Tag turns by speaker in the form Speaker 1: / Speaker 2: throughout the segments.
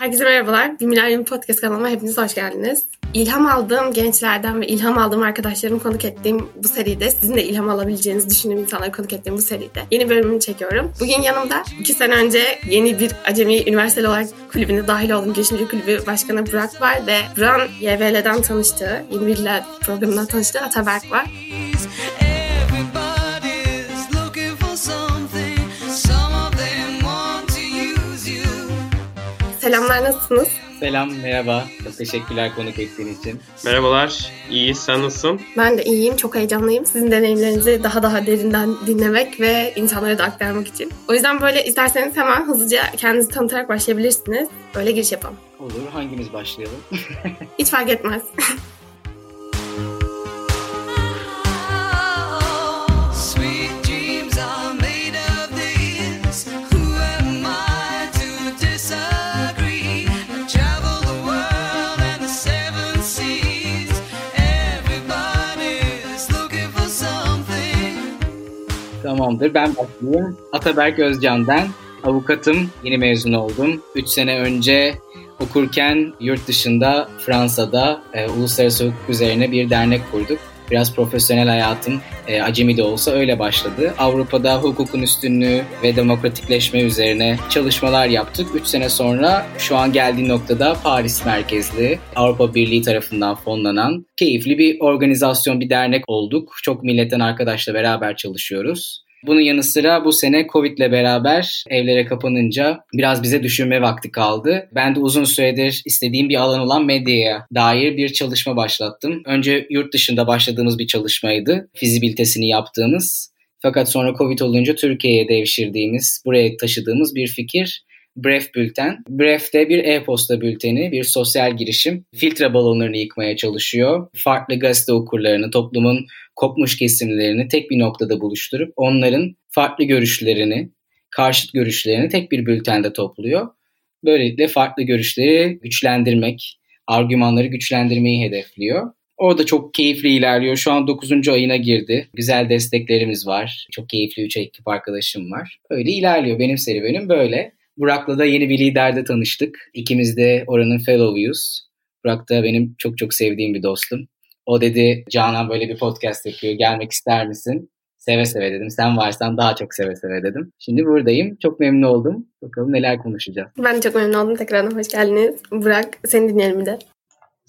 Speaker 1: Herkese merhabalar. Bir Milenyum Podcast kanalıma hepiniz hoş geldiniz. İlham aldığım gençlerden ve ilham aldığım arkadaşlarımı konuk ettiğim bu seride, sizin de ilham alabileceğinizi düşündüğüm insanları konuk ettiğim bu seride yeni bölümünü çekiyorum. Bugün yanımda iki sene önce yeni bir Acemi Üniversiteli olarak kulübüne dahil olduğum girişimci kulübü başkanı Burak var ve Burak'ın YVL'den tanıştığı, yeni bir programından tanıştığı Ataberk var. Selamlar nasılsınız?
Speaker 2: Selam, merhaba. Çok teşekkürler konuk ettiğin için.
Speaker 3: Merhabalar, iyi. Sen nasılsın?
Speaker 1: Ben de iyiyim, çok heyecanlıyım. Sizin deneyimlerinizi daha daha derinden dinlemek ve insanlara da aktarmak için. O yüzden böyle isterseniz hemen hızlıca kendinizi tanıtarak başlayabilirsiniz. Böyle giriş yapalım.
Speaker 2: Olur, hangimiz başlayalım?
Speaker 1: Hiç fark etmez.
Speaker 2: Tamamdır. Ben başlayayım. Ataberk Özcan. Avukatım. Yeni mezun oldum. 3 sene önce okurken yurt dışında Fransa'da e, uluslararası hukuk üzerine bir dernek kurduk. Biraz profesyonel hayatım e, acemi de olsa öyle başladı. Avrupa'da hukukun üstünlüğü ve demokratikleşme üzerine çalışmalar yaptık. 3 sene sonra şu an geldiği noktada Paris merkezli Avrupa Birliği tarafından fonlanan keyifli bir organizasyon, bir dernek olduk. Çok milletten arkadaşla beraber çalışıyoruz. Bunun yanı sıra bu sene Covid ile beraber evlere kapanınca biraz bize düşünme vakti kaldı. Ben de uzun süredir istediğim bir alan olan medyaya dair bir çalışma başlattım. Önce yurt dışında başladığımız bir çalışmaydı. Fizibilitesini yaptığımız. Fakat sonra Covid olunca Türkiye'ye devşirdiğimiz, buraya taşıdığımız bir fikir Bref Bülten. Bref de bir e-posta bülteni, bir sosyal girişim. Filtre balonlarını yıkmaya çalışıyor. Farklı gazete okurlarını, toplumun kopmuş kesimlerini tek bir noktada buluşturup onların farklı görüşlerini, karşıt görüşlerini tek bir bültende topluyor. Böylelikle farklı görüşleri güçlendirmek, argümanları güçlendirmeyi hedefliyor. Orada çok keyifli ilerliyor. Şu an 9. ayına girdi. Güzel desteklerimiz var. Çok keyifli 3 ekip arkadaşım var. Öyle ilerliyor. Benim serüvenim böyle. Burak'la da yeni bir liderde tanıştık. İkimiz de oranın fellow'uyuz. Burak da benim çok çok sevdiğim bir dostum. O dedi Canan böyle bir podcast yapıyor gelmek ister misin? Seve seve dedim. Sen varsan daha çok seve seve dedim. Şimdi buradayım. Çok memnun oldum. Bakalım neler konuşacağız.
Speaker 1: Ben çok memnun oldum. Tekrardan hoş geldiniz. Burak seni dinleyelim bir de.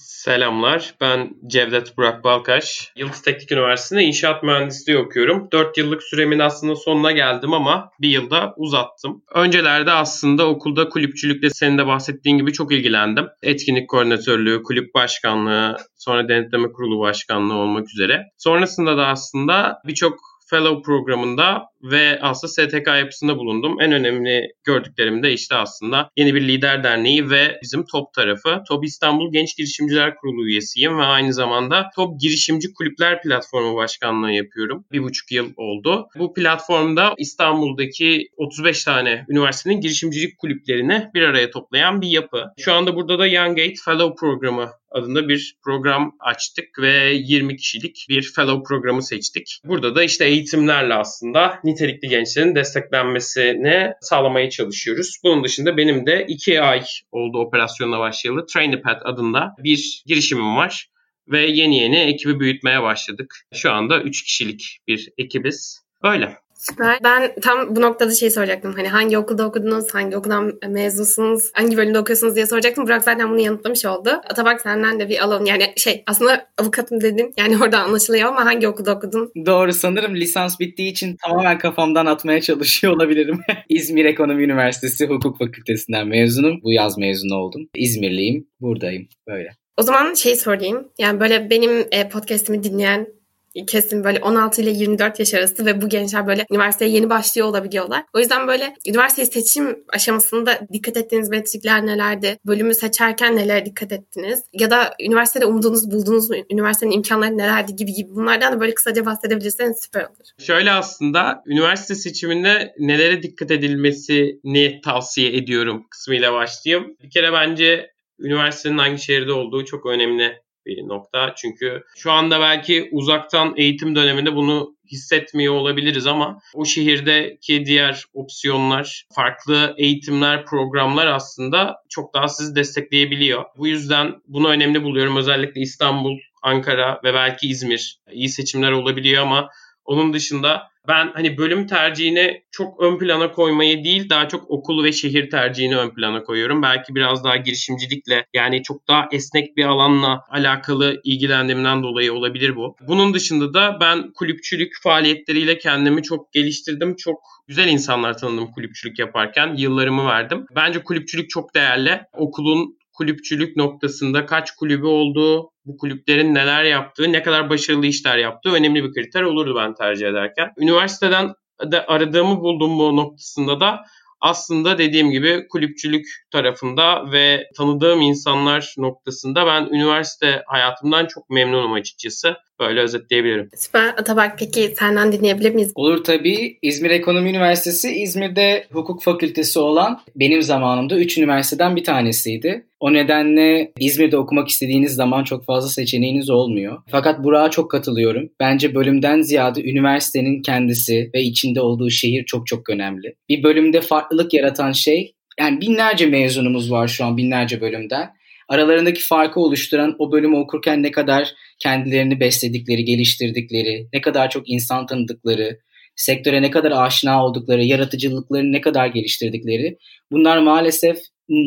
Speaker 3: Selamlar. Ben Cevdet Burak Balkaş. Yıldız Teknik Üniversitesi'nde inşaat mühendisliği okuyorum. 4 yıllık süremin aslında sonuna geldim ama bir yılda uzattım. Öncelerde aslında okulda kulüpçülükle senin de bahsettiğin gibi çok ilgilendim. Etkinlik koordinatörlüğü, kulüp başkanlığı, sonra denetleme kurulu başkanlığı olmak üzere. Sonrasında da aslında birçok Fellow programında ve aslında STK yapısında bulundum. En önemli gördüklerim de işte aslında yeni bir lider derneği ve bizim TOP tarafı. TOP İstanbul Genç Girişimciler Kurulu üyesiyim ve aynı zamanda TOP Girişimci Kulüpler Platformu Başkanlığı yapıyorum. Bir buçuk yıl oldu. Bu platformda İstanbul'daki 35 tane üniversitenin girişimcilik kulüplerini bir araya toplayan bir yapı. Şu anda burada da Young Gate Fellow programı adında bir program açtık ve 20 kişilik bir fellow programı seçtik. Burada da işte eğitimlerle aslında nitelikli gençlerin desteklenmesini sağlamaya çalışıyoruz. Bunun dışında benim de 2 ay oldu operasyonla başlayalı Trainipad adında bir girişimim var ve yeni yeni ekibi büyütmeye başladık. Şu anda 3 kişilik bir ekibiz. Öyle.
Speaker 1: Süper. Ben tam bu noktada şey soracaktım. Hani hangi okulda okudunuz, hangi okuldan mezunsunuz, hangi bölümde okuyorsunuz diye soracaktım. Burak zaten bunu yanıtlamış oldu. Atabak senden de bir alalım. Yani şey aslında avukatım dedin. Yani orada anlaşılıyor ama hangi okulda okudun?
Speaker 2: Doğru sanırım lisans bittiği için tamamen kafamdan atmaya çalışıyor olabilirim. İzmir Ekonomi Üniversitesi Hukuk Fakültesinden mezunum. Bu yaz mezun oldum. İzmirliyim. Buradayım. Böyle.
Speaker 1: O zaman şey sorayım. Yani böyle benim e, podcast'imi dinleyen kesin böyle 16 ile 24 yaş arası ve bu gençler böyle üniversiteye yeni başlıyor olabiliyorlar. O yüzden böyle üniversite seçim aşamasında dikkat ettiğiniz metrikler nelerdi? Bölümü seçerken neler dikkat ettiniz? Ya da üniversitede umduğunuz, bulduğunuz mu? Üniversitenin imkanları nelerdi gibi gibi bunlardan da böyle kısaca bahsedebilirseniz süper olur.
Speaker 3: Şöyle aslında üniversite seçiminde nelere dikkat edilmesini tavsiye ediyorum kısmıyla başlayayım. Bir kere bence üniversitenin hangi şehirde olduğu çok önemli bir nokta. Çünkü şu anda belki uzaktan eğitim döneminde bunu hissetmiyor olabiliriz ama o şehirdeki diğer opsiyonlar, farklı eğitimler, programlar aslında çok daha sizi destekleyebiliyor. Bu yüzden bunu önemli buluyorum. Özellikle İstanbul, Ankara ve belki İzmir iyi seçimler olabiliyor ama onun dışında ben hani bölüm tercihini çok ön plana koymayı değil daha çok okul ve şehir tercihini ön plana koyuyorum. Belki biraz daha girişimcilikle yani çok daha esnek bir alanla alakalı ilgilendiğimden dolayı olabilir bu. Bunun dışında da ben kulüpçülük faaliyetleriyle kendimi çok geliştirdim. Çok güzel insanlar tanıdım kulüpçülük yaparken. Yıllarımı verdim. Bence kulüpçülük çok değerli. Okulun kulüpçülük noktasında kaç kulübü olduğu, bu kulüplerin neler yaptığı, ne kadar başarılı işler yaptığı önemli bir kriter olurdu ben tercih ederken. Üniversiteden de aradığımı buldum bu noktasında da aslında dediğim gibi kulüpçülük tarafında ve tanıdığım insanlar noktasında ben üniversite hayatımdan çok memnunum açıkçası. Böyle özetleyebilirim.
Speaker 1: Süper. Atabak peki senden dinleyebilir miyiz?
Speaker 2: Olur tabii. İzmir Ekonomi Üniversitesi İzmir'de hukuk fakültesi olan benim zamanımda 3 üniversiteden bir tanesiydi. O nedenle İzmir'de okumak istediğiniz zaman çok fazla seçeneğiniz olmuyor. Fakat Burak'a çok katılıyorum. Bence bölümden ziyade üniversitenin kendisi ve içinde olduğu şehir çok çok önemli. Bir bölümde farklılık yaratan şey yani binlerce mezunumuz var şu an binlerce bölümden aralarındaki farkı oluşturan o bölümü okurken ne kadar kendilerini besledikleri, geliştirdikleri, ne kadar çok insan tanıdıkları, sektöre ne kadar aşina oldukları, yaratıcılıklarını ne kadar geliştirdikleri bunlar maalesef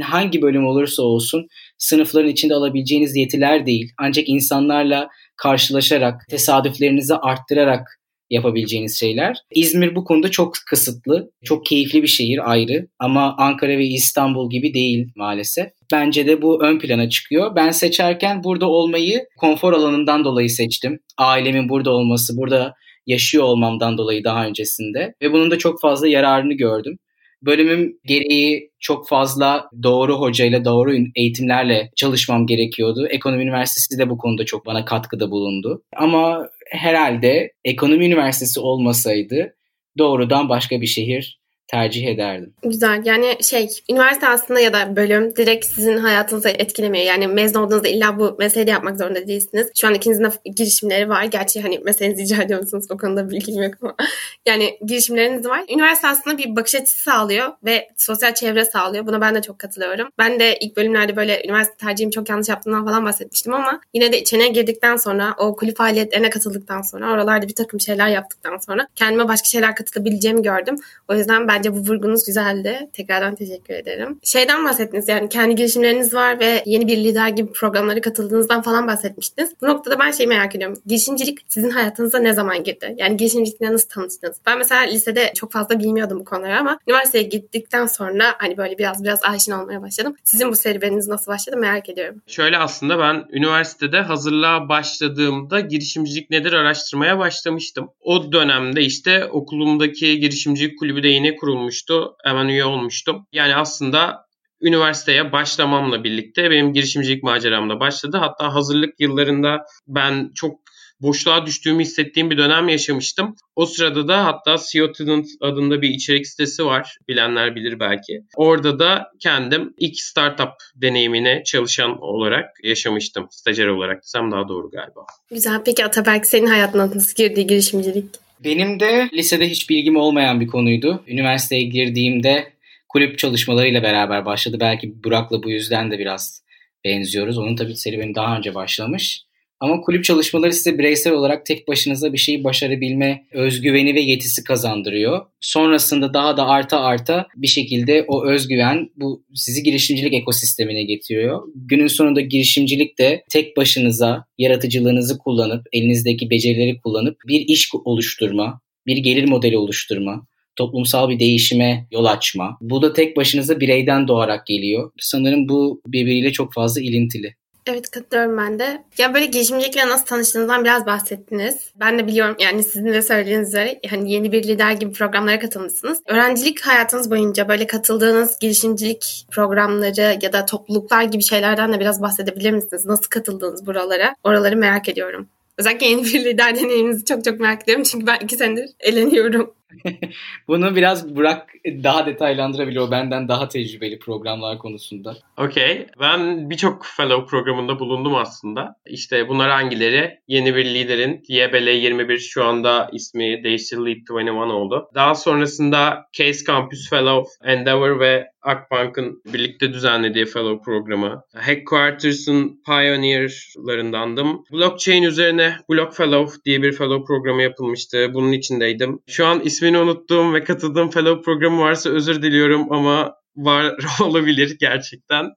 Speaker 2: hangi bölüm olursa olsun sınıfların içinde alabileceğiniz yetiler değil. Ancak insanlarla karşılaşarak, tesadüflerinizi arttırarak yapabileceğiniz şeyler. İzmir bu konuda çok kısıtlı. Çok keyifli bir şehir ayrı ama Ankara ve İstanbul gibi değil maalesef. Bence de bu ön plana çıkıyor. Ben seçerken burada olmayı konfor alanından dolayı seçtim. Ailemin burada olması, burada yaşıyor olmamdan dolayı daha öncesinde ve bunun da çok fazla yararını gördüm. Bölümüm gereği çok fazla doğru hocayla, doğru eğitimlerle çalışmam gerekiyordu. Ekonomi Üniversitesi de bu konuda çok bana katkıda bulundu. Ama herhalde Ekonomi Üniversitesi olmasaydı doğrudan başka bir şehir tercih ederdim.
Speaker 1: Güzel. Yani şey, üniversite aslında ya da bölüm direkt sizin hayatınızı etkilemiyor. Yani mezun olduğunuzda illa bu mesleği yapmak zorunda değilsiniz. Şu an ikinizin de girişimleri var. Gerçi hani mesleğinizi icra ediyor musunuz? O konuda bilgim yok ama. Yani girişimleriniz var. Üniversite aslında bir bakış açısı sağlıyor ve sosyal çevre sağlıyor. Buna ben de çok katılıyorum. Ben de ilk bölümlerde böyle üniversite tercihimi çok yanlış yaptığımdan falan bahsetmiştim ama yine de içine girdikten sonra o kulüp faaliyetlerine katıldıktan sonra oralarda bir takım şeyler yaptıktan sonra kendime başka şeyler katılabileceğimi gördüm. O yüzden ben Bence bu vurgunuz güzeldi. Tekrardan teşekkür ederim. Şeyden bahsettiniz yani kendi girişimleriniz var ve yeni bir lider gibi programlara katıldığınızdan falan bahsetmiştiniz. Bu noktada ben şeyi merak ediyorum. Girişimcilik sizin hayatınıza ne zaman girdi? Yani girişimcilikle nasıl tanıştınız? Ben mesela lisede çok fazla bilmiyordum bu konuları ama üniversiteye gittikten sonra hani böyle biraz biraz aşina olmaya başladım. Sizin bu serüveniniz nasıl başladı merak ediyorum.
Speaker 3: Şöyle aslında ben üniversitede hazırlığa başladığımda girişimcilik nedir araştırmaya başlamıştım. O dönemde işte okulumdaki girişimcilik kulübü de yeni kurulmuş olmuştu. Hemen üye olmuştum. Yani aslında üniversiteye başlamamla birlikte benim girişimcilik maceram da başladı. Hatta hazırlık yıllarında ben çok boşluğa düştüğümü hissettiğim bir dönem yaşamıştım. O sırada da hatta CEO Student adında bir içerik sitesi var. Bilenler bilir belki. Orada da kendim ilk startup deneyimine çalışan olarak yaşamıştım. Stajyer olarak desem daha doğru galiba.
Speaker 1: Güzel. Peki Ataberk senin hayatına nasıl girdi girişimcilik?
Speaker 2: Benim de lisede hiç bilgim olmayan bir konuydu. Üniversiteye girdiğimde kulüp çalışmalarıyla beraber başladı. Belki Burak'la bu yüzden de biraz benziyoruz. Onun tabii serüveni daha önce başlamış. Ama kulüp çalışmaları size bireysel olarak tek başınıza bir şeyi başarabilme özgüveni ve yetisi kazandırıyor. Sonrasında daha da arta arta bir şekilde o özgüven bu sizi girişimcilik ekosistemine getiriyor. Günün sonunda girişimcilik de tek başınıza yaratıcılığınızı kullanıp elinizdeki becerileri kullanıp bir iş oluşturma, bir gelir modeli oluşturma, toplumsal bir değişime yol açma. Bu da tek başınıza bireyden doğarak geliyor. Sanırım bu birbiriyle çok fazla ilintili.
Speaker 1: Evet katılıyorum ben de. Ya böyle girişimcilikle nasıl tanıştığınızdan biraz bahsettiniz. Ben de biliyorum yani sizin de söylediğiniz üzere hani yeni bir lider gibi programlara katılmışsınız. Öğrencilik hayatınız boyunca böyle katıldığınız girişimcilik programları ya da topluluklar gibi şeylerden de biraz bahsedebilir misiniz? Nasıl katıldınız buralara? Oraları merak ediyorum. Özellikle yeni bir lider deneyiminizi çok çok merak ediyorum. Çünkü ben iki senedir eleniyorum.
Speaker 2: Bunu biraz Burak daha detaylandırabilir. O benden daha tecrübeli programlar konusunda.
Speaker 3: Okey. Ben birçok fellow programında bulundum aslında. İşte bunlar hangileri? Yeni bir liderin YBL 21 şu anda ismi değiştirilip 21 oldu. Daha sonrasında Case Campus Fellow, Endeavor ve Akbank'ın birlikte düzenlediği fellow programı. Headquarters'ın pioneer'larındandım. Blockchain üzerine Block Fellow diye bir fellow programı yapılmıştı. Bunun içindeydim. Şu an ismini unuttuğum ve katıldığım fellow programı varsa özür diliyorum ama var olabilir gerçekten.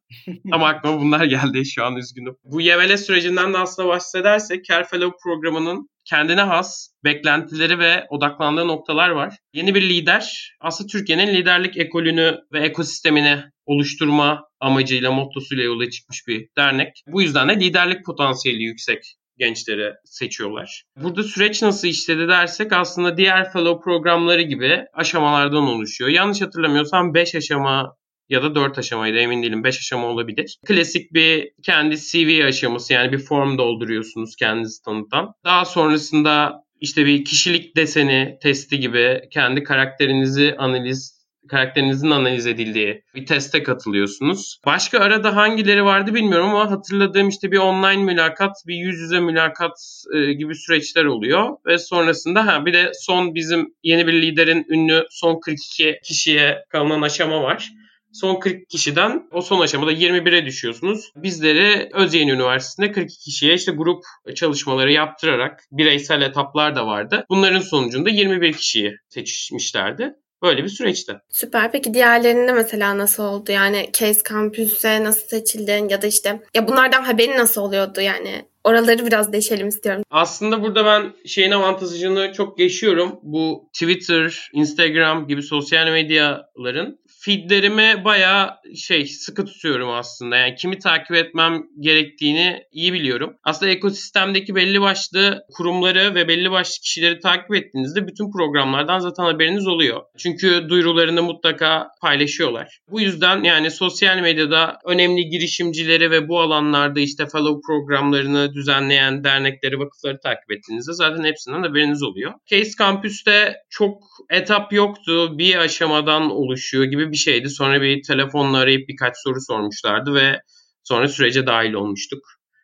Speaker 3: Ama aklıma bunlar geldi şu an üzgünüm. Bu YVL sürecinden de aslında bahsedersek Care Fellow programının kendine has beklentileri ve odaklandığı noktalar var. Yeni bir lider aslında Türkiye'nin liderlik ekolünü ve ekosistemini oluşturma amacıyla, mottosuyla yola çıkmış bir dernek. Bu yüzden de liderlik potansiyeli yüksek gençleri seçiyorlar. Burada süreç nasıl işledi dersek aslında diğer fellow programları gibi aşamalardan oluşuyor. Yanlış hatırlamıyorsam 5 aşama ya da 4 aşamaydı emin değilim. 5 aşama olabilir. Klasik bir kendi CV aşaması yani bir form dolduruyorsunuz kendinizi tanıtan. Daha sonrasında işte bir kişilik deseni testi gibi kendi karakterinizi analiz karakterinizin analiz edildiği bir teste katılıyorsunuz. Başka arada hangileri vardı bilmiyorum ama hatırladığım işte bir online mülakat, bir yüz yüze mülakat e, gibi süreçler oluyor. Ve sonrasında ha bir de son bizim yeni bir liderin ünlü son 42 kişiye kalınan aşama var. Son 40 kişiden o son aşamada 21'e düşüyorsunuz. Bizleri Özyeğin Üniversitesi'nde 42 kişiye işte grup çalışmaları yaptırarak bireysel etaplar da vardı. Bunların sonucunda 21 kişiyi seçmişlerdi. Böyle bir süreçti.
Speaker 1: Süper. Peki diğerlerinde mesela nasıl oldu? Yani Case Campus'e nasıl seçildin ya da işte ya bunlardan haberin nasıl oluyordu yani? Oraları biraz değişelim istiyorum.
Speaker 3: Aslında burada ben şeyin avantajını çok geçiyorum. Bu Twitter, Instagram gibi sosyal medyaların feedlerimi bayağı şey sıkı tutuyorum aslında. Yani kimi takip etmem gerektiğini iyi biliyorum. Aslında ekosistemdeki belli başlı kurumları ve belli başlı kişileri takip ettiğinizde bütün programlardan zaten haberiniz oluyor. Çünkü duyurularını mutlaka paylaşıyorlar. Bu yüzden yani sosyal medyada önemli girişimcileri ve bu alanlarda işte fellow programlarını düzenleyen dernekleri, vakıfları takip ettiğinizde zaten hepsinden haberiniz oluyor. Case Campus'te çok etap yoktu. Bir aşamadan oluşuyor gibi bir şeydi. Sonra bir telefonla arayıp birkaç soru sormuşlardı ve sonra sürece dahil olmuştuk.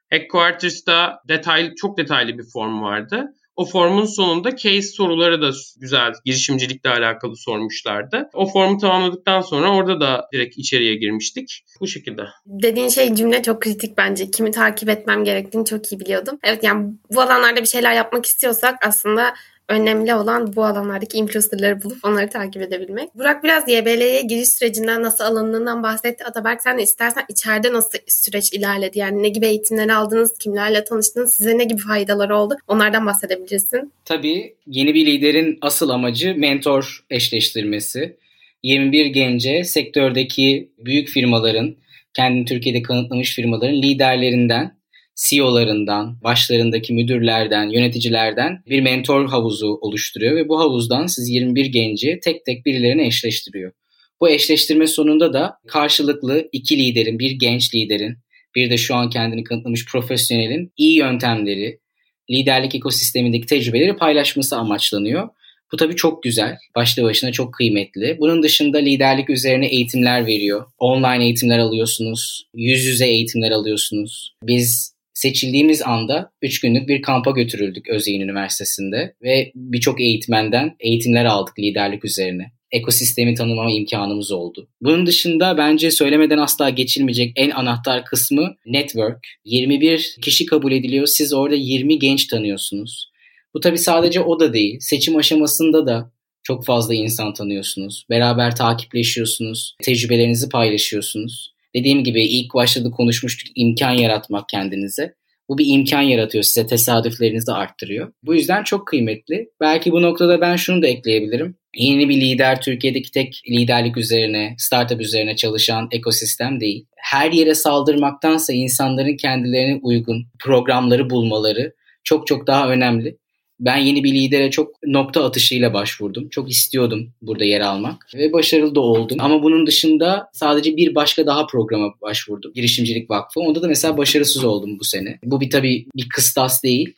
Speaker 3: Headquarters'ta detaylı, çok detaylı bir form vardı. O formun sonunda case soruları da güzel girişimcilikle alakalı sormuşlardı. O formu tamamladıktan sonra orada da direkt içeriye girmiştik. Bu şekilde.
Speaker 1: Dediğin şey cümle çok kritik bence. Kimi takip etmem gerektiğini çok iyi biliyordum. Evet yani bu alanlarda bir şeyler yapmak istiyorsak aslında önemli olan bu alanlardaki influencerları bulup onları takip edebilmek. Burak biraz YBL'ye giriş sürecinden nasıl alındığından bahsetti. Ataberk sen de istersen içeride nasıl süreç ilerledi? Yani ne gibi eğitimler aldınız, kimlerle tanıştınız, size ne gibi faydaları oldu? Onlardan bahsedebilirsin.
Speaker 2: Tabii yeni bir liderin asıl amacı mentor eşleştirmesi. 21 gence sektördeki büyük firmaların, kendini Türkiye'de kanıtlamış firmaların liderlerinden CEO'larından, başlarındaki müdürlerden, yöneticilerden bir mentor havuzu oluşturuyor ve bu havuzdan siz 21 genci tek tek birilerine eşleştiriyor. Bu eşleştirme sonunda da karşılıklı iki liderin, bir genç liderin, bir de şu an kendini kanıtlamış profesyonelin iyi yöntemleri, liderlik ekosistemindeki tecrübeleri paylaşması amaçlanıyor. Bu tabii çok güzel. Başlı başına çok kıymetli. Bunun dışında liderlik üzerine eğitimler veriyor. Online eğitimler alıyorsunuz. Yüz yüze eğitimler alıyorsunuz. Biz seçildiğimiz anda 3 günlük bir kampa götürüldük Özyeğin Üniversitesi'nde ve birçok eğitmenden eğitimler aldık liderlik üzerine. Ekosistemi tanımama imkanımız oldu. Bunun dışında bence söylemeden asla geçilmeyecek en anahtar kısmı network. 21 kişi kabul ediliyor. Siz orada 20 genç tanıyorsunuz. Bu tabi sadece o da değil. Seçim aşamasında da çok fazla insan tanıyorsunuz. Beraber takipleşiyorsunuz. Tecrübelerinizi paylaşıyorsunuz. Dediğim gibi ilk başta da konuşmuştuk imkan yaratmak kendinize. Bu bir imkan yaratıyor size tesadüflerinizi de arttırıyor. Bu yüzden çok kıymetli. Belki bu noktada ben şunu da ekleyebilirim. Yeni bir lider Türkiye'deki tek liderlik üzerine, startup üzerine çalışan ekosistem değil. Her yere saldırmaktansa insanların kendilerine uygun programları bulmaları çok çok daha önemli. Ben yeni bir lidere çok nokta atışıyla başvurdum. Çok istiyordum burada yer almak ve başarılı da oldum. Ama bunun dışında sadece bir başka daha programa başvurdum. Girişimcilik Vakfı. Onda da mesela başarısız oldum bu sene. Bu bir tabii bir kıstas değil.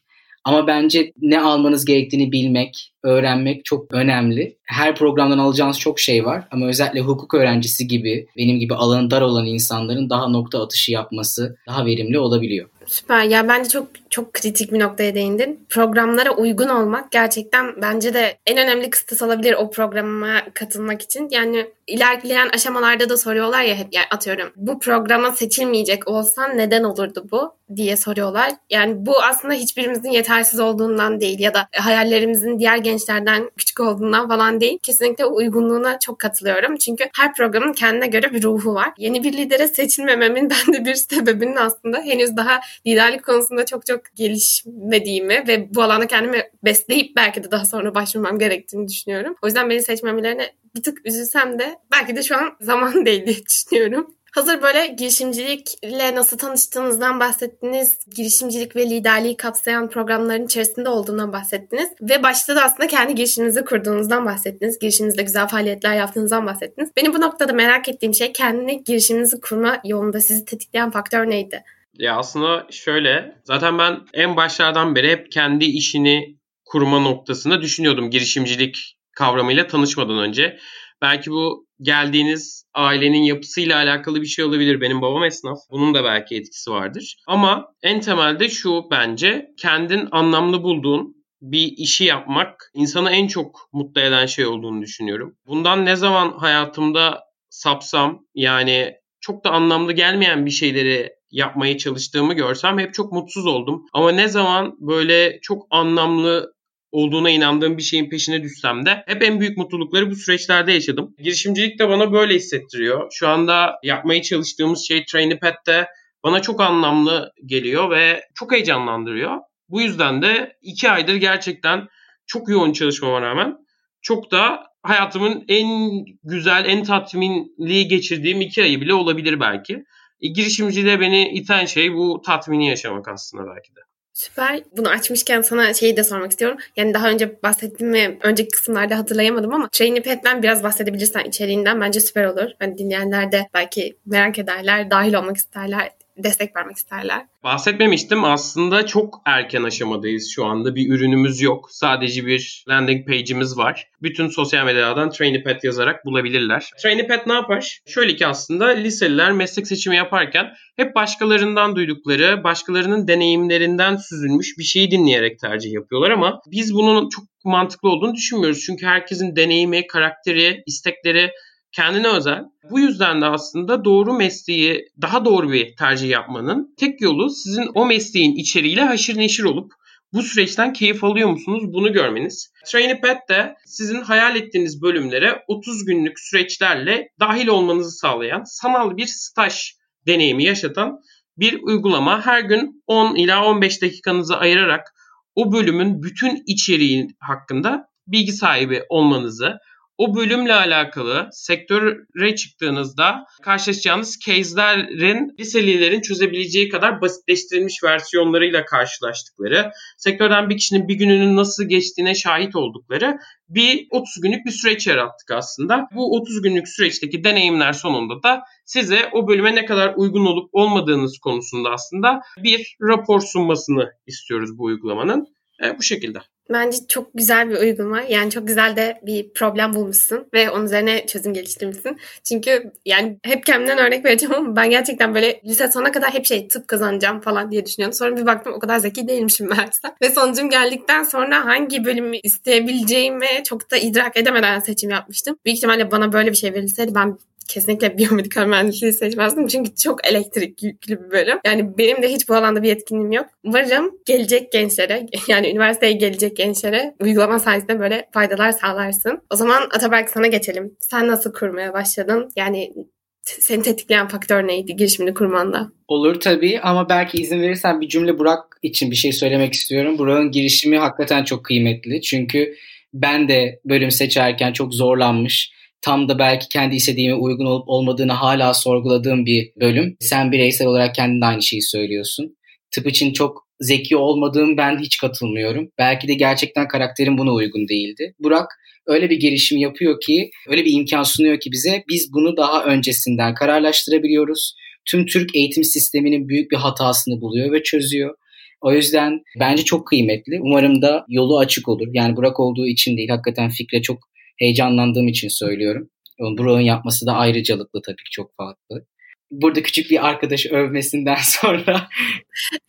Speaker 2: Ama bence ne almanız gerektiğini bilmek, öğrenmek çok önemli. Her programdan alacağınız çok şey var ama özellikle hukuk öğrencisi gibi benim gibi alanı dar olan insanların daha nokta atışı yapması daha verimli olabiliyor.
Speaker 1: Süper. Ya bence çok çok kritik bir noktaya değindin. Programlara uygun olmak gerçekten bence de en önemli kıstas olabilir o programa katılmak için. Yani ilerleyen aşamalarda da soruyorlar ya hep yani atıyorum bu programa seçilmeyecek olsan neden olurdu bu diye soruyorlar. Yani bu aslında hiçbirimizin yetersiz olduğundan değil ya da hayallerimizin diğer gençlerden küçük olduğundan falan değil. Kesinlikle uygunluğuna çok katılıyorum. Çünkü her programın kendine göre bir ruhu var. Yeni bir lidere seçilmememin ben de bir sebebinin aslında henüz daha liderlik konusunda çok çok gelişmediğimi ve bu alanda kendimi besleyip belki de daha sonra başvurmam gerektiğini düşünüyorum. O yüzden beni seçmemelerine bir tık üzülsem de belki de şu an zaman değil diye düşünüyorum. Hazır böyle girişimcilikle nasıl tanıştığınızdan bahsettiniz. Girişimcilik ve liderliği kapsayan programların içerisinde olduğundan bahsettiniz. Ve başta da aslında kendi girişiminizi kurduğunuzdan bahsettiniz. Girişiminizde güzel faaliyetler yaptığınızdan bahsettiniz. Benim bu noktada merak ettiğim şey kendi girişiminizi kurma yolunda sizi tetikleyen faktör neydi?
Speaker 3: Ya aslında şöyle, zaten ben en başlardan beri hep kendi işini kurma noktasında düşünüyordum girişimcilik kavramıyla tanışmadan önce. Belki bu geldiğiniz ailenin yapısıyla alakalı bir şey olabilir. Benim babam esnaf. Bunun da belki etkisi vardır. Ama en temelde şu bence kendin anlamlı bulduğun bir işi yapmak insanı en çok mutlu eden şey olduğunu düşünüyorum. Bundan ne zaman hayatımda sapsam yani çok da anlamlı gelmeyen bir şeyleri yapmaya çalıştığımı görsem hep çok mutsuz oldum. Ama ne zaman böyle çok anlamlı olduğuna inandığım bir şeyin peşine düşsem de hep en büyük mutlulukları bu süreçlerde yaşadım. Girişimcilik de bana böyle hissettiriyor. Şu anda yapmaya çalıştığımız şey TrainingPad'de bana çok anlamlı geliyor ve çok heyecanlandırıyor. Bu yüzden de iki aydır gerçekten çok yoğun çalışmama rağmen çok da hayatımın en güzel, en tatminli geçirdiğim iki ayı bile olabilir belki. E, girişimciliğe beni iten şey bu tatmini yaşamak aslında belki de.
Speaker 1: Süper. Bunu açmışken sana şeyi de sormak istiyorum. Yani daha önce bahsettiğim ve önceki kısımlarda hatırlayamadım ama TrainingPad'den biraz bahsedebilirsen içeriğinden bence süper olur. Hani dinleyenler de belki merak ederler, dahil olmak isterler destek vermek isterler.
Speaker 3: Bahsetmemiştim aslında çok erken aşamadayız şu anda. Bir ürünümüz yok. Sadece bir landing page'imiz var. Bütün sosyal medyadan TrainingPad yazarak bulabilirler. TrainingPad ne yapar? Şöyle ki aslında liseliler meslek seçimi yaparken hep başkalarından duydukları, başkalarının deneyimlerinden süzülmüş bir şeyi dinleyerek tercih yapıyorlar ama biz bunun çok mantıklı olduğunu düşünmüyoruz. Çünkü herkesin deneyimi, karakteri, istekleri kendine özel. Bu yüzden de aslında doğru mesleği daha doğru bir tercih yapmanın tek yolu sizin o mesleğin içeriğiyle haşır neşir olup bu süreçten keyif alıyor musunuz bunu görmeniz. TrainingPad de sizin hayal ettiğiniz bölümlere 30 günlük süreçlerle dahil olmanızı sağlayan sanal bir staj deneyimi yaşatan bir uygulama. Her gün 10 ila 15 dakikanızı ayırarak o bölümün bütün içeriği hakkında bilgi sahibi olmanızı, o bölümle alakalı sektöre çıktığınızda karşılaşacağınız case'lerin liselilerin çözebileceği kadar basitleştirilmiş versiyonlarıyla karşılaştıkları, sektörden bir kişinin bir gününün nasıl geçtiğine şahit oldukları bir 30 günlük bir süreç yarattık aslında. Bu 30 günlük süreçteki deneyimler sonunda da size o bölüme ne kadar uygun olup olmadığınız konusunda aslında bir rapor sunmasını istiyoruz bu uygulamanın. E, bu şekilde.
Speaker 1: Bence çok güzel bir uygulama. Yani çok güzel de bir problem bulmuşsun ve onun üzerine çözüm geliştirmişsin. Çünkü yani hep kendimden örnek vereceğim ama ben gerçekten böyle lise sona kadar hep şey tıp kazanacağım falan diye düşünüyordum. Sonra bir baktım o kadar zeki değilmişim meğerse. Ve sonucum geldikten sonra hangi bölümü isteyebileceğimi çok da idrak edemeden seçim yapmıştım. Büyük ihtimalle bana böyle bir şey verilseydi ben kesinlikle biyomedikal mühendisliği seçmezdim. Çünkü çok elektrik yüklü bir bölüm. Yani benim de hiç bu alanda bir yetkinliğim yok. Umarım gelecek gençlere yani üniversiteye gelecek gençlere uygulama sayesinde böyle faydalar sağlarsın. O zaman Ataberk sana geçelim. Sen nasıl kurmaya başladın? Yani seni tetikleyen faktör neydi girişimini kurmanda?
Speaker 2: Olur tabii ama belki izin verirsen bir cümle Burak için bir şey söylemek istiyorum. Burak'ın girişimi hakikaten çok kıymetli. Çünkü ben de bölüm seçerken çok zorlanmış tam da belki kendi istediğime uygun olup olmadığını hala sorguladığım bir bölüm. Sen bireysel olarak kendin aynı şeyi söylüyorsun. Tıp için çok zeki olmadığım ben hiç katılmıyorum. Belki de gerçekten karakterim buna uygun değildi. Burak öyle bir girişim yapıyor ki, öyle bir imkan sunuyor ki bize biz bunu daha öncesinden kararlaştırabiliyoruz. Tüm Türk eğitim sisteminin büyük bir hatasını buluyor ve çözüyor. O yüzden bence çok kıymetli. Umarım da yolu açık olur. Yani Burak olduğu için değil, hakikaten fikre çok heyecanlandığım için söylüyorum. Burak'ın yapması da ayrıcalıklı tabii ki çok farklı. Burada küçük bir arkadaş övmesinden sonra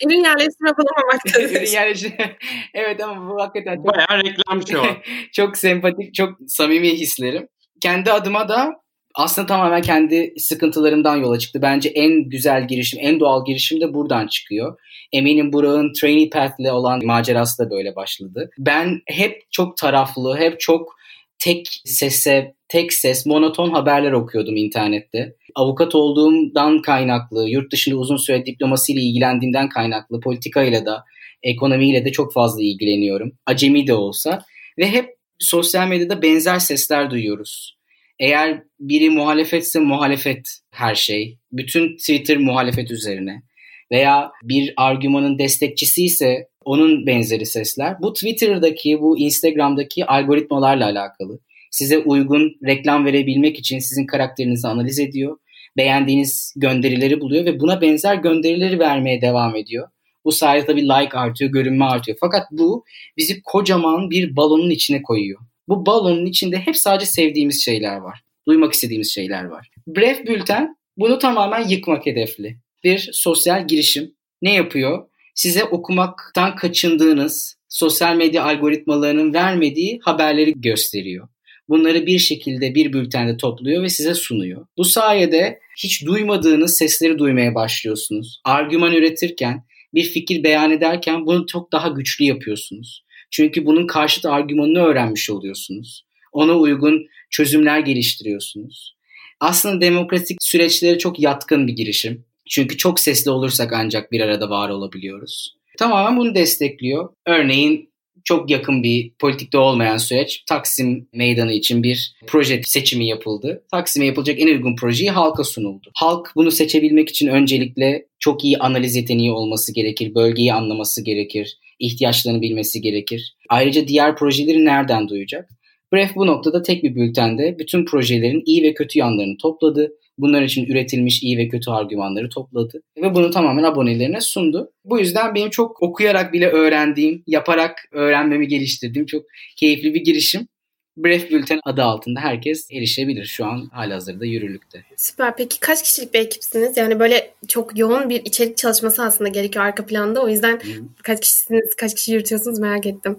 Speaker 1: ürün yerleştirme bulamamaktadır.
Speaker 2: ürün yerleştirme. evet ama bu hakikaten çok,
Speaker 3: Bayağı reklam şu an.
Speaker 2: çok sempatik, çok samimi hislerim. Kendi adıma da aslında tamamen kendi sıkıntılarımdan yola çıktı. Bence en güzel girişim, en doğal girişim de buradan çıkıyor. Eminim Burak'ın Trainee Path'le olan macerası da böyle başladı. Ben hep çok taraflı, hep çok tek sese, tek ses, monoton haberler okuyordum internette. Avukat olduğumdan kaynaklı, yurt dışında uzun süre diplomasiyle ilgilendiğimden kaynaklı, politikayla da, ekonomiyle de çok fazla ilgileniyorum. Acemi de olsa. Ve hep sosyal medyada benzer sesler duyuyoruz. Eğer biri muhalefetse muhalefet her şey. Bütün Twitter muhalefet üzerine. Veya bir argümanın destekçisi ise onun benzeri sesler. Bu Twitter'daki, bu Instagram'daki algoritmalarla alakalı. Size uygun reklam verebilmek için sizin karakterinizi analiz ediyor. Beğendiğiniz gönderileri buluyor ve buna benzer gönderileri vermeye devam ediyor. Bu sayede tabii like artıyor, görünme artıyor. Fakat bu bizi kocaman bir balonun içine koyuyor. Bu balonun içinde hep sadece sevdiğimiz şeyler var. Duymak istediğimiz şeyler var. Bref Bülten bunu tamamen yıkmak hedefli. Bir sosyal girişim. Ne yapıyor? Size okumaktan kaçındığınız sosyal medya algoritmalarının vermediği haberleri gösteriyor. Bunları bir şekilde bir bültende topluyor ve size sunuyor. Bu sayede hiç duymadığınız sesleri duymaya başlıyorsunuz. Argüman üretirken, bir fikir beyan ederken bunu çok daha güçlü yapıyorsunuz. Çünkü bunun karşıt argümanını öğrenmiş oluyorsunuz. Ona uygun çözümler geliştiriyorsunuz. Aslında demokratik süreçlere çok yatkın bir girişim. Çünkü çok sesli olursak ancak bir arada var olabiliyoruz. Tamamen bunu destekliyor. Örneğin çok yakın bir politikte olmayan süreç Taksim Meydanı için bir proje seçimi yapıldı. Taksim'e yapılacak en uygun projeyi halka sunuldu. Halk bunu seçebilmek için öncelikle çok iyi analiz yeteneği olması gerekir, bölgeyi anlaması gerekir, ihtiyaçlarını bilmesi gerekir. Ayrıca diğer projeleri nereden duyacak? Bref bu noktada tek bir bültende bütün projelerin iyi ve kötü yanlarını topladı. Bunlar için üretilmiş iyi ve kötü argümanları topladı. Ve bunu tamamen abonelerine sundu. Bu yüzden benim çok okuyarak bile öğrendiğim, yaparak öğrenmemi geliştirdiğim çok keyifli bir girişim. Bref Bülten adı altında herkes erişebilir şu an halihazırda yürürlükte.
Speaker 1: Süper. Peki kaç kişilik bir ekipsiniz? Yani böyle çok yoğun bir içerik çalışması aslında gerekiyor arka planda. O yüzden Hı. kaç kişisiniz, kaç kişi yürütüyorsunuz merak ettim.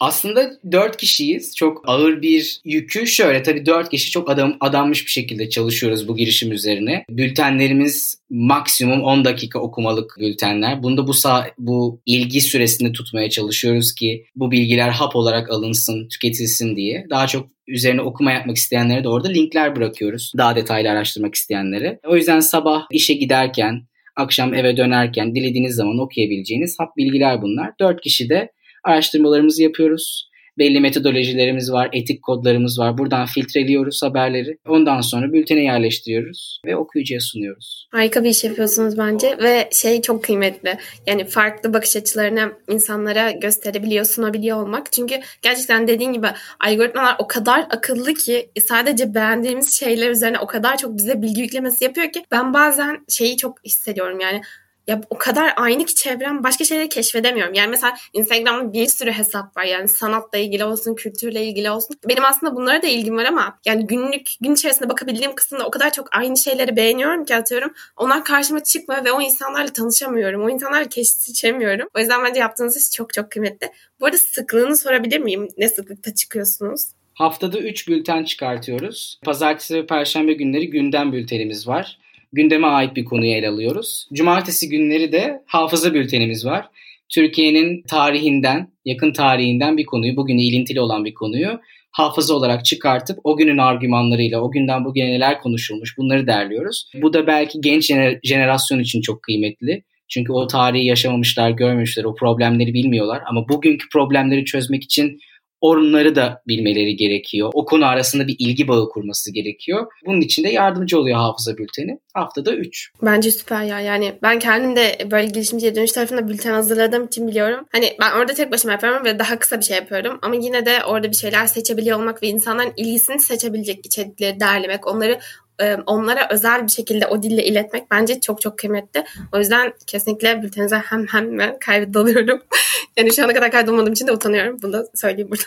Speaker 2: Aslında dört kişiyiz. Çok ağır bir yükü şöyle tabii dört kişi çok adam, adanmış bir şekilde çalışıyoruz bu girişim üzerine. Bültenlerimiz maksimum 10 dakika okumalık bültenler. Bunda bu sağ, bu ilgi süresini tutmaya çalışıyoruz ki bu bilgiler hap olarak alınsın, tüketilsin diye. Daha çok üzerine okuma yapmak isteyenlere de orada linkler bırakıyoruz. Daha detaylı araştırmak isteyenlere. O yüzden sabah işe giderken, akşam eve dönerken dilediğiniz zaman okuyabileceğiniz hap bilgiler bunlar. Dört kişi de araştırmalarımızı yapıyoruz. Belli metodolojilerimiz var, etik kodlarımız var. Buradan filtreliyoruz haberleri. Ondan sonra bültene yerleştiriyoruz ve okuyucuya sunuyoruz.
Speaker 1: Harika bir iş yapıyorsunuz bence ve şey çok kıymetli. Yani farklı bakış açılarını insanlara gösterebiliyor, sunabiliyor olmak. Çünkü gerçekten dediğin gibi algoritmalar o kadar akıllı ki sadece beğendiğimiz şeyler üzerine o kadar çok bize bilgi yüklemesi yapıyor ki ben bazen şeyi çok hissediyorum yani ya o kadar aynı ki çevrem başka şeyleri keşfedemiyorum. Yani mesela Instagram'da bir sürü hesap var. Yani sanatla ilgili olsun, kültürle ilgili olsun. Benim aslında bunlara da ilgim var ama yani günlük gün içerisinde bakabildiğim kısımda o kadar çok aynı şeyleri beğeniyorum ki atıyorum. Onlar karşıma çıkmıyor ve o insanlarla tanışamıyorum. O insanlarla kesişemiyorum. O yüzden bence yaptığınız iş çok çok kıymetli. Bu arada sıklığını sorabilir miyim? Ne sıklıkta çıkıyorsunuz?
Speaker 2: Haftada 3 bülten çıkartıyoruz. Pazartesi ve perşembe günleri gündem bültenimiz var gündeme ait bir konuyu ele alıyoruz. Cumartesi günleri de hafıza bültenimiz var. Türkiye'nin tarihinden, yakın tarihinden bir konuyu, bugüne ilintili olan bir konuyu hafıza olarak çıkartıp o günün argümanlarıyla, o günden bugüne neler konuşulmuş bunları derliyoruz. Bu da belki genç jenerasyon için çok kıymetli. Çünkü o tarihi yaşamamışlar, görmüşler, o problemleri bilmiyorlar. Ama bugünkü problemleri çözmek için onları da bilmeleri gerekiyor. O konu arasında bir ilgi bağı kurması gerekiyor. Bunun için de yardımcı oluyor hafıza bülteni. Haftada 3.
Speaker 1: Bence süper ya. Yani ben kendim de böyle girişimciye dönüş tarafında bülten hazırladığım için biliyorum. Hani ben orada tek başıma yapıyorum ve daha kısa bir şey yapıyorum. Ama yine de orada bir şeyler seçebiliyor olmak ve insanların ilgisini seçebilecek içerikleri derlemek, onları e, onlara özel bir şekilde o dille iletmek bence çok çok kıymetli. O yüzden kesinlikle bültenize hem hem ben kaydoluyorum. yani şu ana kadar kaydolmadığım için de utanıyorum. Bunu da söyleyeyim burada.